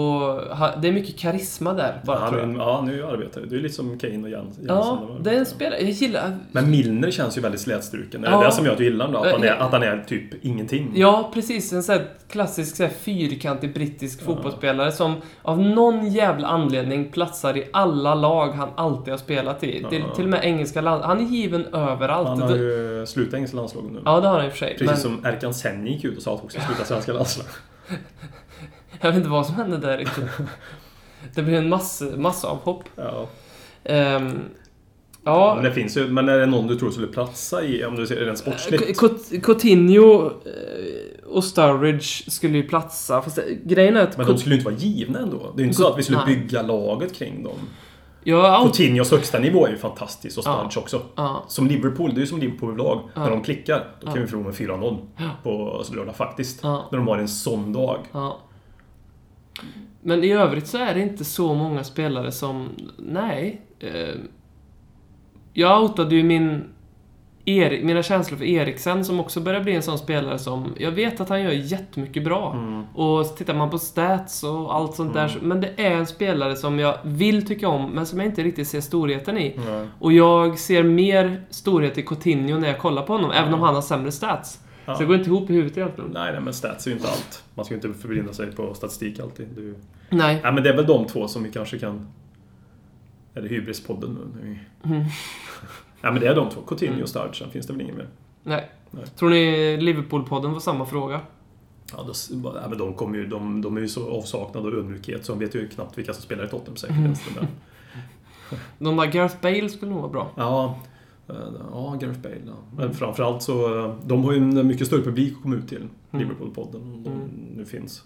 ha, det är mycket karisma där, bara Han tror är jag. en- ja, nu arbetar du. Du är lite som Kane och Jens. Ja, det är en spelare... Jag gillar... Men Milner känns ju väldigt slätstruken. Är Ja. det det som gör att du gillar honom då? Att han är, Ja. att han är typ ingenting? Ja, precis. En sån här klassisk så här fyrkantig brittisk Ja. fotbollsspelare som av någon jävla anledning platsar i alla lag han alltid har spelat i. Till, Ja. till och med engelska land. Han är given överallt. Han har ju slutat engelska landslaget nu. Ja, det har han i och för sig. Precis Men som Erkan Sen gick ut och sa att också sluta svenska landslaget. jag vet inte vad som hände där riktigt. Det blev en massa, massa avhopp. Ja. Ehm, ja, Men det finns ju, men är det någon du tror skulle platsa i, om du ser rent sportsligt? Cot- Coutinho eh, och Sturridge skulle ju platsa. Fast det- grejen är att... Men de skulle ju inte vara givna ändå. Det är ju inte så att vi skulle Nej. bygga laget kring dem. Jag out... Coutinhos högsta nivå är ju fantastisk och Ja. Sturridge också. Ja. Som Liverpool, det är ju som Liverpool överlag. Ja. När de klickar, då kan Ja. vi förlora med 4-0 Ja. på lördag faktiskt. Ja. När de har en sån dag. Ja. Men i övrigt så är det inte så många spelare som... Nej. Eh, jag outade ju min... Eri, mina känslor för Eriksen som också börjar bli en sån spelare som... Jag vet att han gör jättemycket bra. Mm. Och tittar man på stats och allt sånt där. så- Men det är en spelare som jag vill tycka om, men som jag inte riktigt ser storheten i. Nej. Och jag ser mer storhet i Coutinho när jag kollar på honom, även om han har sämre stats. Ja. Så det går inte ihop i huvudet egentligen. Nej, nej, men stats är ju inte allt. Man ska ju inte förblinda sig på statistik alltid. Ju... Nej. Nej, men det är väl de två som vi kanske kan... Är det Hybrispodden nu? Nu- Mm. Nej, men det är de två. Coutinho och Sturridge. Sen finns det väl ingen mer. Nej. Nej. Tror ni Liverpool-podden var samma fråga? Ja, då, ja, men de, kommer ju, de, de är ju så avsaknade av ödmjukhet så de vet ju knappt vilka som spelar i Tottenham säkert. Mm. men- De där Gareth Bale skulle nog vara bra. Ja, eh, ja Gareth Bale. Ja. Men framförallt så, eh, de har ju en mycket större publik att komma ut till, Liverpool-podden, om de Mm. nu finns.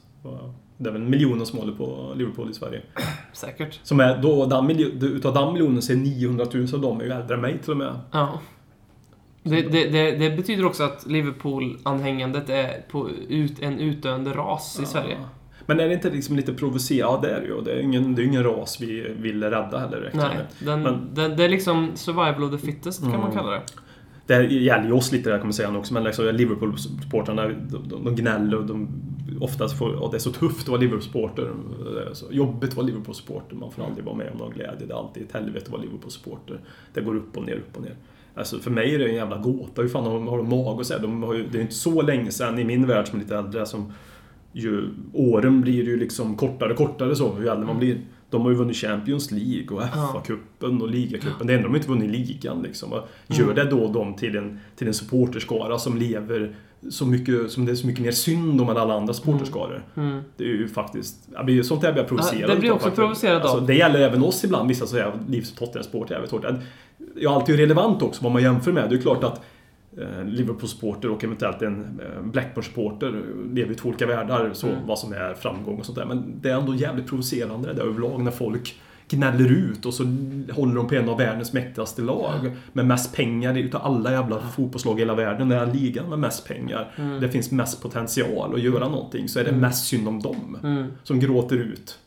Det är väl miljoner som håller på Liverpool i Sverige. Säkert. Som är, då, den utav den miljonen så är 900 000 av dem är ju äldre än mig till och med. Ja. Det, det, det, det betyder också att Liverpool-anhängandet är på ut, en utdöende ras i Ja. Sverige. Men är det inte liksom lite provocerande? Ja, det är det ju. Det är ingen, det är ingen ras vi vill rädda heller. direkt. Nej, den, Men- den, det är liksom survival of the fittest kan man Mm. kalla det. Det gäller ju oss lite, det kommer jag säga också, men liksom Liverpool-supportrarna, de, de, de gnäller och de oftast får, och det är så tufft att vara Liverpool-supporter. Eh, jobbigt att vara Liverpool-supporter, man får aldrig vara med om någon glädje. Det är alltid ett helvete att vara Liverpool-supporter. Det går upp och ner, upp och ner. Alltså för mig är det en jävla gåta. Hur fan har de, har de mag att säga? De har ju, det är ju inte så länge sedan i min värld som är lite äldre som ju, åren blir ju liksom kortare och kortare så, hur äldre man blir. De har ju vunnit Champions League och FA-cupen och ligacupen. Det enda de inte vunnit ligan liksom. Och Gör Mm. det då dem till en, till en supporterskara som lever så mycket, som det är så mycket mer synd om än alla andra supporterskaror. Mm. Det är ju faktiskt... Jag blir, sånt där blir jag provocerad det blir också faktiskt. provocerad av. alltså, Det gäller även oss ibland, vissa säger livs och Tottenham-supporter jävligt hårt. Jag är alltid relevant också vad man jämför med. Det är klart att Liverpool-supporter och eventuellt en eh, Blackburn-supporter lever i två olika världar, så Mm. vad som är framgång och sånt där. Men det är ändå jävligt provocerande det där överlag när folk gnäller ut och så håller de på en av världens mäktigaste lag med mest pengar utav alla jävla fotbollslag i hela världen. Den här ligan med mest pengar. Mm. Det finns mest potential att göra någonting så är det mest synd om dem. Mm. Som gråter ut.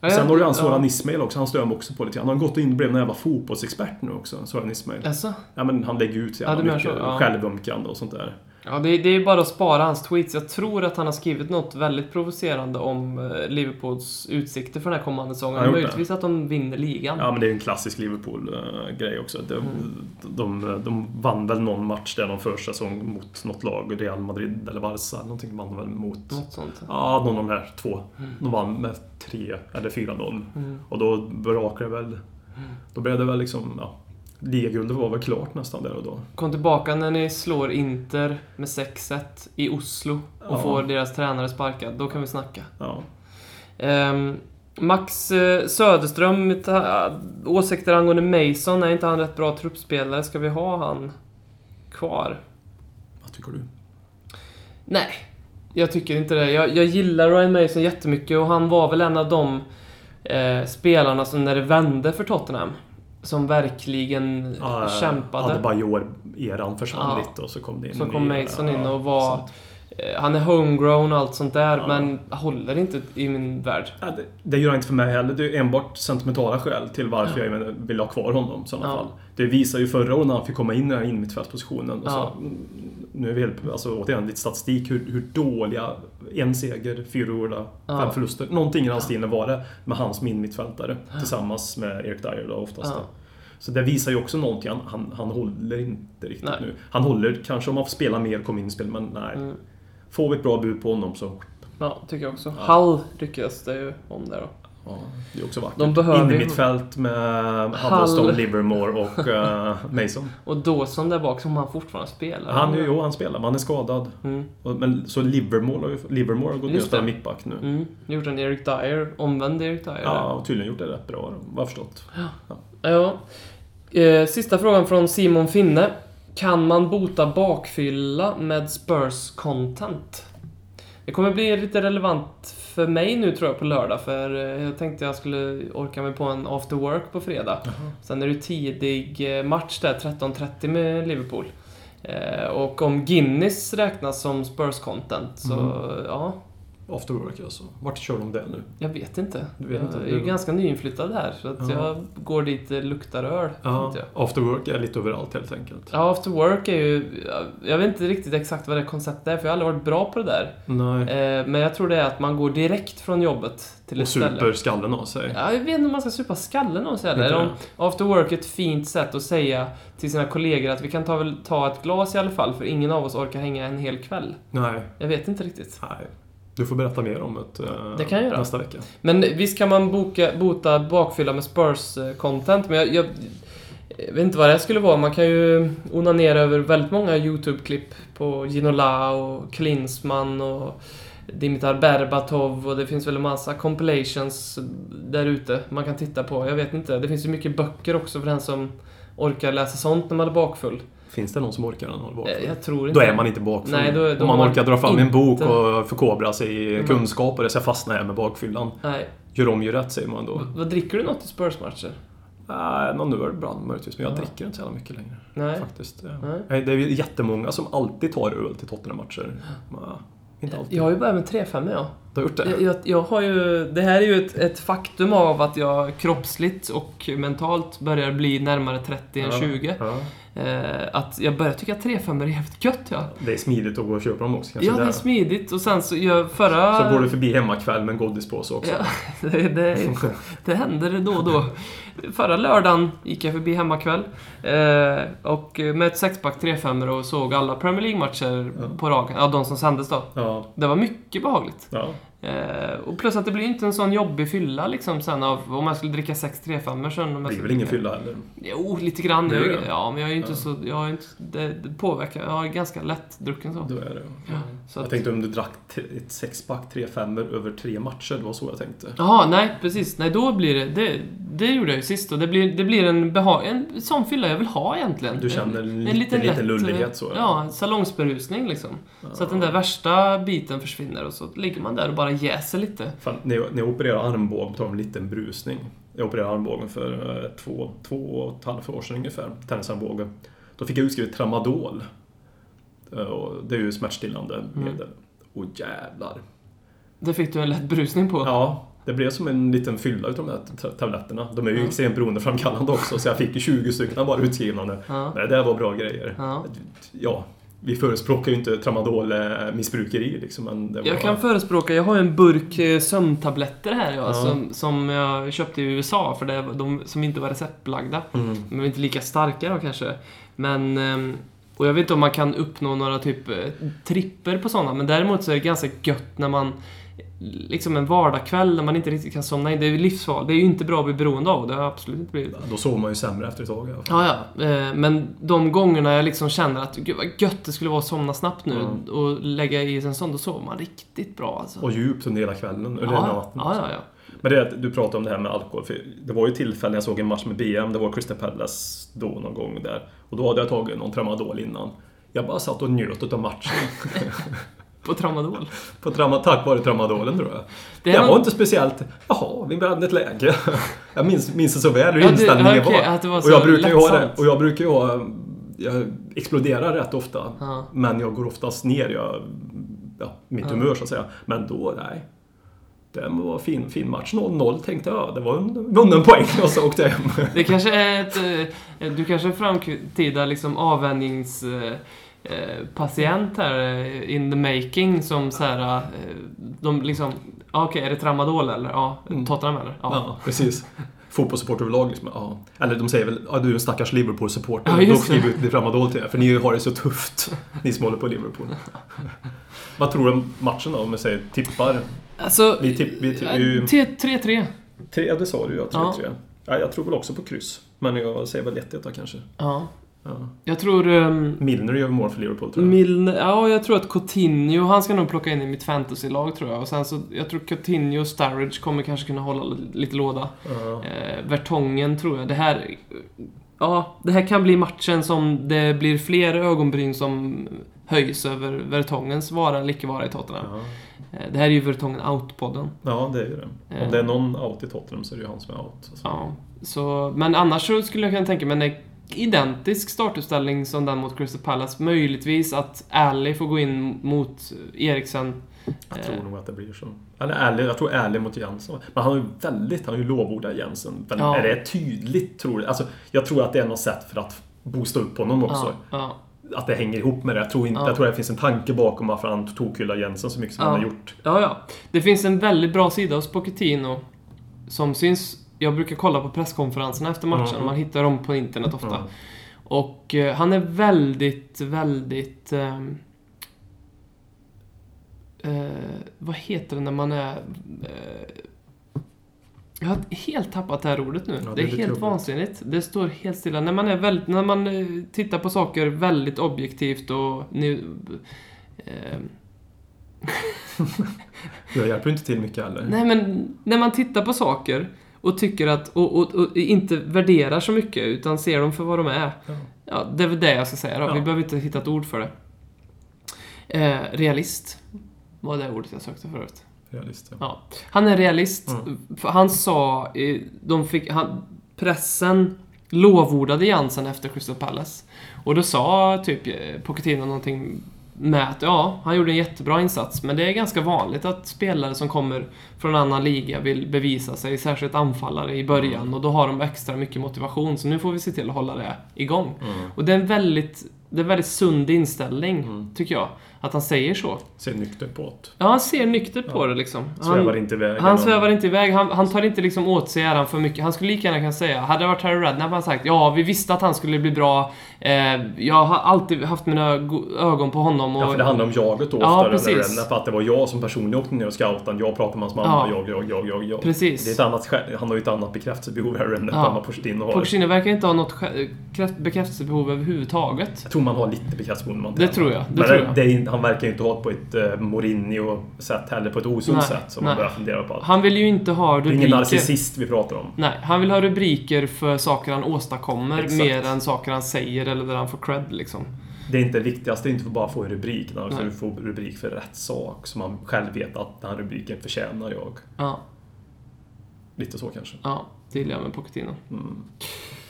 Ja, Sen har du han ja. Soran Ismail också, han stör mig också på lite. Han har gått in och blivit en jävla fotbollsexpert nu också, Soran Ismail. Alltså? Ja men han lägger ut så Ja, jävla menar mycket så, ja. självömkande och sånt där. Ja, det, det är bara att spara hans tweets. Jag tror att han har skrivit något väldigt provocerande om eh, Liverpools utsikter för den här kommande säsongen. Möjligtvis att de vinner ligan. Ja men det är en klassisk Liverpool-grej också. De, Mm. de, de vann väl någon match där någon försäsong mot något lag, Real Madrid eller Barca, någonting vann de väl mot. Något sånt. Ja, någon av de här två. De vann med 3 eller 4-0. Mm. Och då brakade det väl... Då blev det väl liksom, ja... Ligaguldet var väl klart nästan där och då. Kom tillbaka när ni slår Inter med 6-1 i Oslo och Ja. får deras tränare sparkad. Då kan vi snacka. Ja. Ehm, Max eh, Söderström, åsikter angående Mason. Är inte han rätt bra truppspelare? Ska vi ha han kvar? Vad tycker du? Nej, jag tycker inte det. Jag, jag gillar Ryan Mason jättemycket och han var väl en av de eh, spelarna som när det vände för Tottenham, som verkligen Ja, kämpade. Adebayor-eran försvann Ja. lite och så kom det in Så kom Mason in ja, och var... sant. Eh, han är homegrown och allt sånt där, Ja. men håller inte i min värld. Ja, det, det gör han inte för mig heller. Det är enbart sentimentala skäl till varför jag vill ha kvar honom i sådana Ja. fall. Det visar ju förra året när han fick komma in i den här innermittfältspositionen. och så- Ja. Nu är vi helt, alltså återigen lite statistik, hur, hur dåliga en seger, fyra oavgjorda, Ja. fem förluster. Någonting i den stilen var det med han som innermittfältare tillsammans med Erik Dyer då oftast. Ja. Så det visar ju också någonting. Han, han, han håller inte riktigt Nej. nu. Han håller kanske om han får spela mer, komma in i spel, men nej. Mm. Får vi ett bra bud på honom så... Ja, tycker jag också. Ja. Hall ryktas det ju om där då. Ja, det är också vackert. De behöver In i mitt fält med. Huddleston, Livermore och eh, Mason. Och Dawson där bak som han fortfarande spelar. Han, är ju- jo, han spelar, men han är skadad. Mm. Och- Men, så Livermore har, ju, Livermore har gått ner och det. mittback nu. Mm. Gjort en Eric Dyer, omvänd Eric Dyer. Ja, och tydligen gjort det rätt bra, vad jag förstått. Ja. Eh, sista frågan från Simon Finne. Kan man bota bakfylla med Spurs content? Det kommer bli lite relevant för mig nu tror jag på lördag, för eh, jag tänkte jag skulle orka mig på en after work på fredag. Sen är det tidig eh, match där, 13.30 med Liverpool. Eh, Och om Guinness räknas som Spurs-content så, Mm. ja, After work alltså. Vart kör de det nu? jag vet inte. Du vet jag inte, är ju ganska nyinflyttad här, så att Ja. jag går dit det luktar öl. Ja, after work är lite överallt helt enkelt. Ja, after work är ju... Jag vet inte riktigt exakt vad det konceptet är, för jag har aldrig varit bra på det där. Nej. Eh, Men jag tror det är att man går direkt från jobbet till Och ett ställe. super skallen av sig. Ja, jag vet inte om man ska supa skallen av sig eller om after work är ett fint sätt att säga till sina kollegor att vi kan ta, väl, ta ett glas i alla fall, för ingen av oss orkar hänga en hel kväll. Nej. Jag vet inte riktigt. Nej. Du får berätta mer om det, eh, Det kan jag göra. nästa vecka. Men visst kan man boka, bota bakfylla med Spurs-content, men jag, jag, jag vet inte vad det skulle vara. Man kan ju onanera över väldigt många YouTube-klipp på Ginola och Klinsmann och Dimitar Berbatov och det finns väl en massa compilations där ute man kan titta på. Jag vet inte. Det finns ju mycket böcker också för den som orkar läsa sånt när man är bakfull. Finns det någon som orkar den hålla Eh? Jag tror inte Då är man inte bakfull. Nej, då- då Om man orkar dra fram en bok inte- och förkovra sig i Mm. kunskap och det ska fastna här med bakfyllan. Nej. Gör om, gör rätt säger man då. Vad dricker du något i Spurs-matcher? Någon öl ibland möjligtvis, men jag Ja. dricker inte så jävla mycket längre. Nej. Faktiskt. Nej. Nej, Det är ju jättemånga som alltid tar öl till Tottenham-matcher. Inte alltid. Jag har ju börjat med 3-5 ja. Du har gjort det? Jag, jag, jag har ju, det här är ju ett, ett faktum av att jag kroppsligt och mentalt börjar bli närmare 30 än 20. Ja. Eh, att jag börjar tycka att 3-5 är jävligt gött ja. Det är smidigt att gå och köpa dem också kanske. Ja, det är smidigt och sen så jag förra... Så går du förbi hemmakväll med en godispåse också. Ja, det, det, det händer då och då. Förra lördagen gick jag förbi hemmakväll eh, och med ett sexpack 3-5 och såg alla Premier League-matcher Ja. på raken. Ja, de som sändes då. Ja. Det var mycket behagligt. ja. Eh, och plus att det blir inte en sån jobbig fylla liksom sen av om man skulle dricka sex 3-5 sen. om Det blir väl ingen fylla heller? Jo, lite grann. Det det. ja, men jag är ju inte Ja. så... Jag är inte, det, det påverkar. Jag är ganska lättdrucken så. Då är det. Ja, så Jag att, tänkte om du drack ett sexpack, tre femmor över tre matcher. Det var så jag tänkte. Jaha, nej precis. Nej, då blir det... Det, det gjorde jag ju sist och det blir, det blir en behag... En sån fylla jag vill ha egentligen. Du känner en, lite, lite lätt, lullighet så? Ja, en salongsberusning liksom. Så att den där värsta biten försvinner och så ligger man där och bara jäser lite. Fan, när, jag, när jag opererade armbågen, på tal om en liten brusning. Jag opererade armbågen för eh, två, två och ett halvt år sedan ungefär. Tennisarmbåge. Då fick jag utskrivet tramadol. Eh, och Det är ju smärtstillande Mm. medel. Och jävlar. Det fick du en lätt brusning på. Ja, det blev som en liten fylla utav de här ta- tabletterna. De är ju Ja. extremt beroendeframkallande också, så jag fick ju 20 stycken bara utskrivna nu. Ja. Men det där var bra grejer. Ja. Ja, vi förespråkar ju inte tramadol-missbrukeri liksom, men var... Jag kan förespråka, jag har en burk eh, sömntabletter här ja, Ja. som, som jag köpte i USA för det var de som inte var receptbelagda. Mm. De är inte lika starka då kanske. Men... ehm, Och jag vet inte om man kan uppnå några typ eh, tripper på sådana, men däremot så är det ganska gött när man Liksom en vardagkväll när man inte riktigt kan somna in. Det är ju livsfarligt. Det är ju inte bra att bli beroende av. Det har jag absolut inte blivit. Då sover man ju sämre efter ett tag i alla fall. Ja, ja. Eh, Men de gångerna jag liksom känner att gud vad gött det skulle vara att somna snabbt nu Mm. och lägga i sig en sån, då sover man riktigt bra alltså. Och djupt under hela kvällen, eller ja, natten. ja, ja, ja. Men det är att du pratade om det här med alkohol. För det var ju tillfällen jag såg en match med BM, det var Crystal Palace då någon gång där. Och då hade jag tagit någon tramadol innan. Jag bara satt och njöt av matchen. På tramadol. På trama, tack vare tramadolen tror jag. Det är var inte speciellt, jaha, vi brann ett läge. Jag minns, minns det så väl hur Ja, inställningen ja, okej, var. att det var och jag brukar ju ha det, och jag brukar ju ha, jag exploderar rätt ofta. Ja. Men jag går oftast ner, jag, ja, mitt humör så att säga. Men då, nej. Det var fin, fin match. 0-0 tänkte jag. Det var en vunnen poäng och så åkte jag hem. Det kanske är ett... eh, Du kanske är framtida liksom avvändnings... eh, patient här eh, in the making som så här, eh, de liksom, ah, okej, är det tramadol eller? Ja, Mm. Tottenham eller? Ja. Ja, precis. Fotbollssupport överlag liksom. Ja. Eller de säger väl, ja, du är en stackars Liverpool-supporter. Ja, Då skriver ut Tramadol till er, för ni har det så tufft. Ni som håller på Liverpool. Vad tror du om matchen då, om vi säger tippar? Alltså, Vi tipp- vi tippar eh, ju- T- 3-3. Tre, ja, det sa du ja. 3-3. Ja. Ja. jag tror väl också på kryss. Men jag säger väl 1-1 då kanske. Ja. Ja. Jag tror... Um, Milner gör mål för Liverpool tror jag. Milne, ja, jag tror att Coutinho, han ska nog plocka in i mitt fantasylag tror jag. Och sen så, jag tror Coutinho och Sturridge kommer kanske kunna hålla li- lite låda. Ja. Eh, Vertongen tror jag. Det här... Ja, det här kan bli matchen som det blir fler ögonbryn som höjs över Vertongens vara eller icke vara i Tottenham. Ja. Eh, Det här är ju Vertongen Out-podden. Ja, det är ju det. Eh. Om det är någon out i Tottenham så är det ju han som är out. Så. Ja, så, men annars så skulle jag kunna tänka mig identisk startuppställning som den mot Crystal Palace. Möjligtvis att Ali får gå in mot Eriksen. Jag Eh. tror nog att det blir så. Eller ärlig, jag tror ärlig mot Jensen. Men han har ju väldigt, han har ju lovordat Jensen. Men Ja. är det tydligt tror du? Alltså, jag tror att det är något sätt för att boosta upp honom också. Ja, ja, Att det hänger ihop med det. Jag tror, inte, Ja. jag tror att det finns en tanke bakom varför han tokhyllar Jensen så mycket som han har gjort. ja, ja. Det finns en väldigt bra sida hos Pochettino som syns... Jag brukar kolla på presskonferenserna efter matchen. Mm. Man hittar dem på internet ofta. Mm. Och eh, han är väldigt, väldigt... ehm, eh, vad heter det när man är... eh, jag har helt tappat det här ordet nu. Ja, det, det är är lite helt jobbigt. vansinnigt. Det står helt stilla. När man, är väldigt, när man eh, tittar på saker väldigt objektivt och... Nu, eh, Det hjälper inte till mycket heller. nej men, när man tittar på saker och tycker att... Och, och, och inte värderar så mycket utan ser dem för vad de är. Ja. Ja, det är väl det jag ska säga då. Ja. Vi behöver inte hitta ett ord för det. Eh, realist var det ordet jag sökte förut. Realist, ja. Ja. Han är realist. Mm. Han sa... De fick, han, pressen lovordade Jansen efter Crystal Palace. Och då sa typ eh, Pochettino någonting med att ja, han gjorde en jättebra insats. Men det är ganska vanligt att spelare som kommer från en annan liga vill bevisa sig, särskilt anfallare i början. Mm. Och då har de extra mycket motivation. Så nu får vi se till att hålla det igång. Mm. Och det är en väldigt, det är en väldigt sund inställning, Mm. tycker jag. Att han säger så. Ser nykter på det. Ja, han ser nyktert på Ja. det liksom. Svävar Han, inte iväg. han svävar inte iväg, han, han tar inte liksom åt sig äran för mycket. Han skulle lika gärna kunna säga, hade det varit Harry Redknapp hade han sagt ja, vi visste att han skulle bli bra. Eh, jag har alltid haft mina go- ögon på honom och... Ja, för det handlar om jaget då Ja, oftare precis. än Redknapp. Att det var jag som personligen åkte ner och scoutade. Jag pratade med hans mamma. Ja. Jag, jag, jag, jag, jag. Precis. Det är ett annat, han har ju ett annat bekräftelsebehov, Harry Redknapp, Ja. än vad Pochettino har. Pochettino verkar inte ha något bekräftelsebehov överhuvudtaget. Jag tror man har lite bekräftelsebehov när man Det tränar. tror jag, det Men tror jag. Det är, han verkar ju inte ha på ett eh, Mourinho-sätt heller, på ett osunt sätt som nej. man börjar fundera på. Han vill ju inte ha det är ingen rubriker. narcissist vi pratar om. Nej, han vill ha rubriker för saker han åstadkommer Exakt. mer än saker han säger eller där han får cred liksom. Det är inte det viktigaste, det är inte att bara få en rubrik, utan att få rubrik för rätt sak. Så man själv vet att den här rubriken förtjänar jag. Ja, Lite så kanske. ja, det gillar jag med Pochettino. Mm.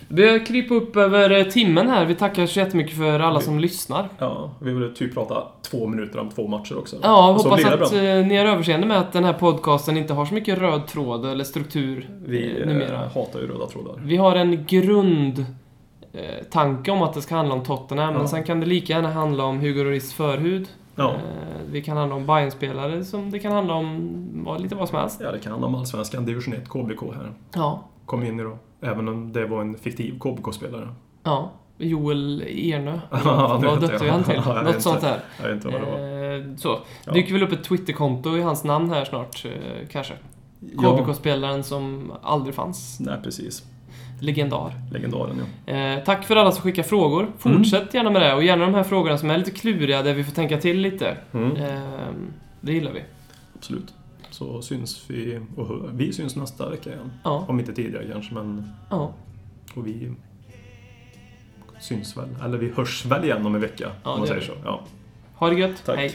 Vi börjar krypa upp över eh, timmen här. Vi tackar så jättemycket för alla som lyssnar. Ja, vi vill typ prata två minuter om två matcher också. Ja, hoppas att eh, ni har överseende med att den här podcasten inte har så mycket röd tråd eller struktur Vi eh, numera. hatar ju röda trådar. Vi har en grund tanke om att det ska handla om Tottenham, Ja. men sen kan det lika gärna handla om Hugo Lloris förhud. Ja. Det kan handla om Bayern-spelare som det kan handla om lite vad som helst. ja, det kan handla om Allsvenskan, division 1, KBK här. Ja, Kom in i då. Även om det var en fiktiv KBK-spelare. ja. Joel. Ja, det vad döpte vi han till? Ja, Något inte. sånt där. Jag vet inte vad det var. Eh, så. Ja. Dyker väl upp ett Twitterkonto i hans namn här snart, eh, kanske. Ja. KBK-spelaren som aldrig fanns. Nej, precis. Legendar. Legendaren, ja. Eh, tack för alla som skickar frågor. Fortsätt gärna med det och gärna de här frågorna som är lite kluriga där vi får tänka till lite. Mm, Eh, det gillar vi. absolut. Så syns vi och hör. Vi syns nästa vecka igen. Ja, Om inte tidigare kanske, men... ja. Och vi syns väl. Eller vi hörs väl igen om en vecka. Ja, om man säger så. Ja. Ha det gött. Tack. Hej.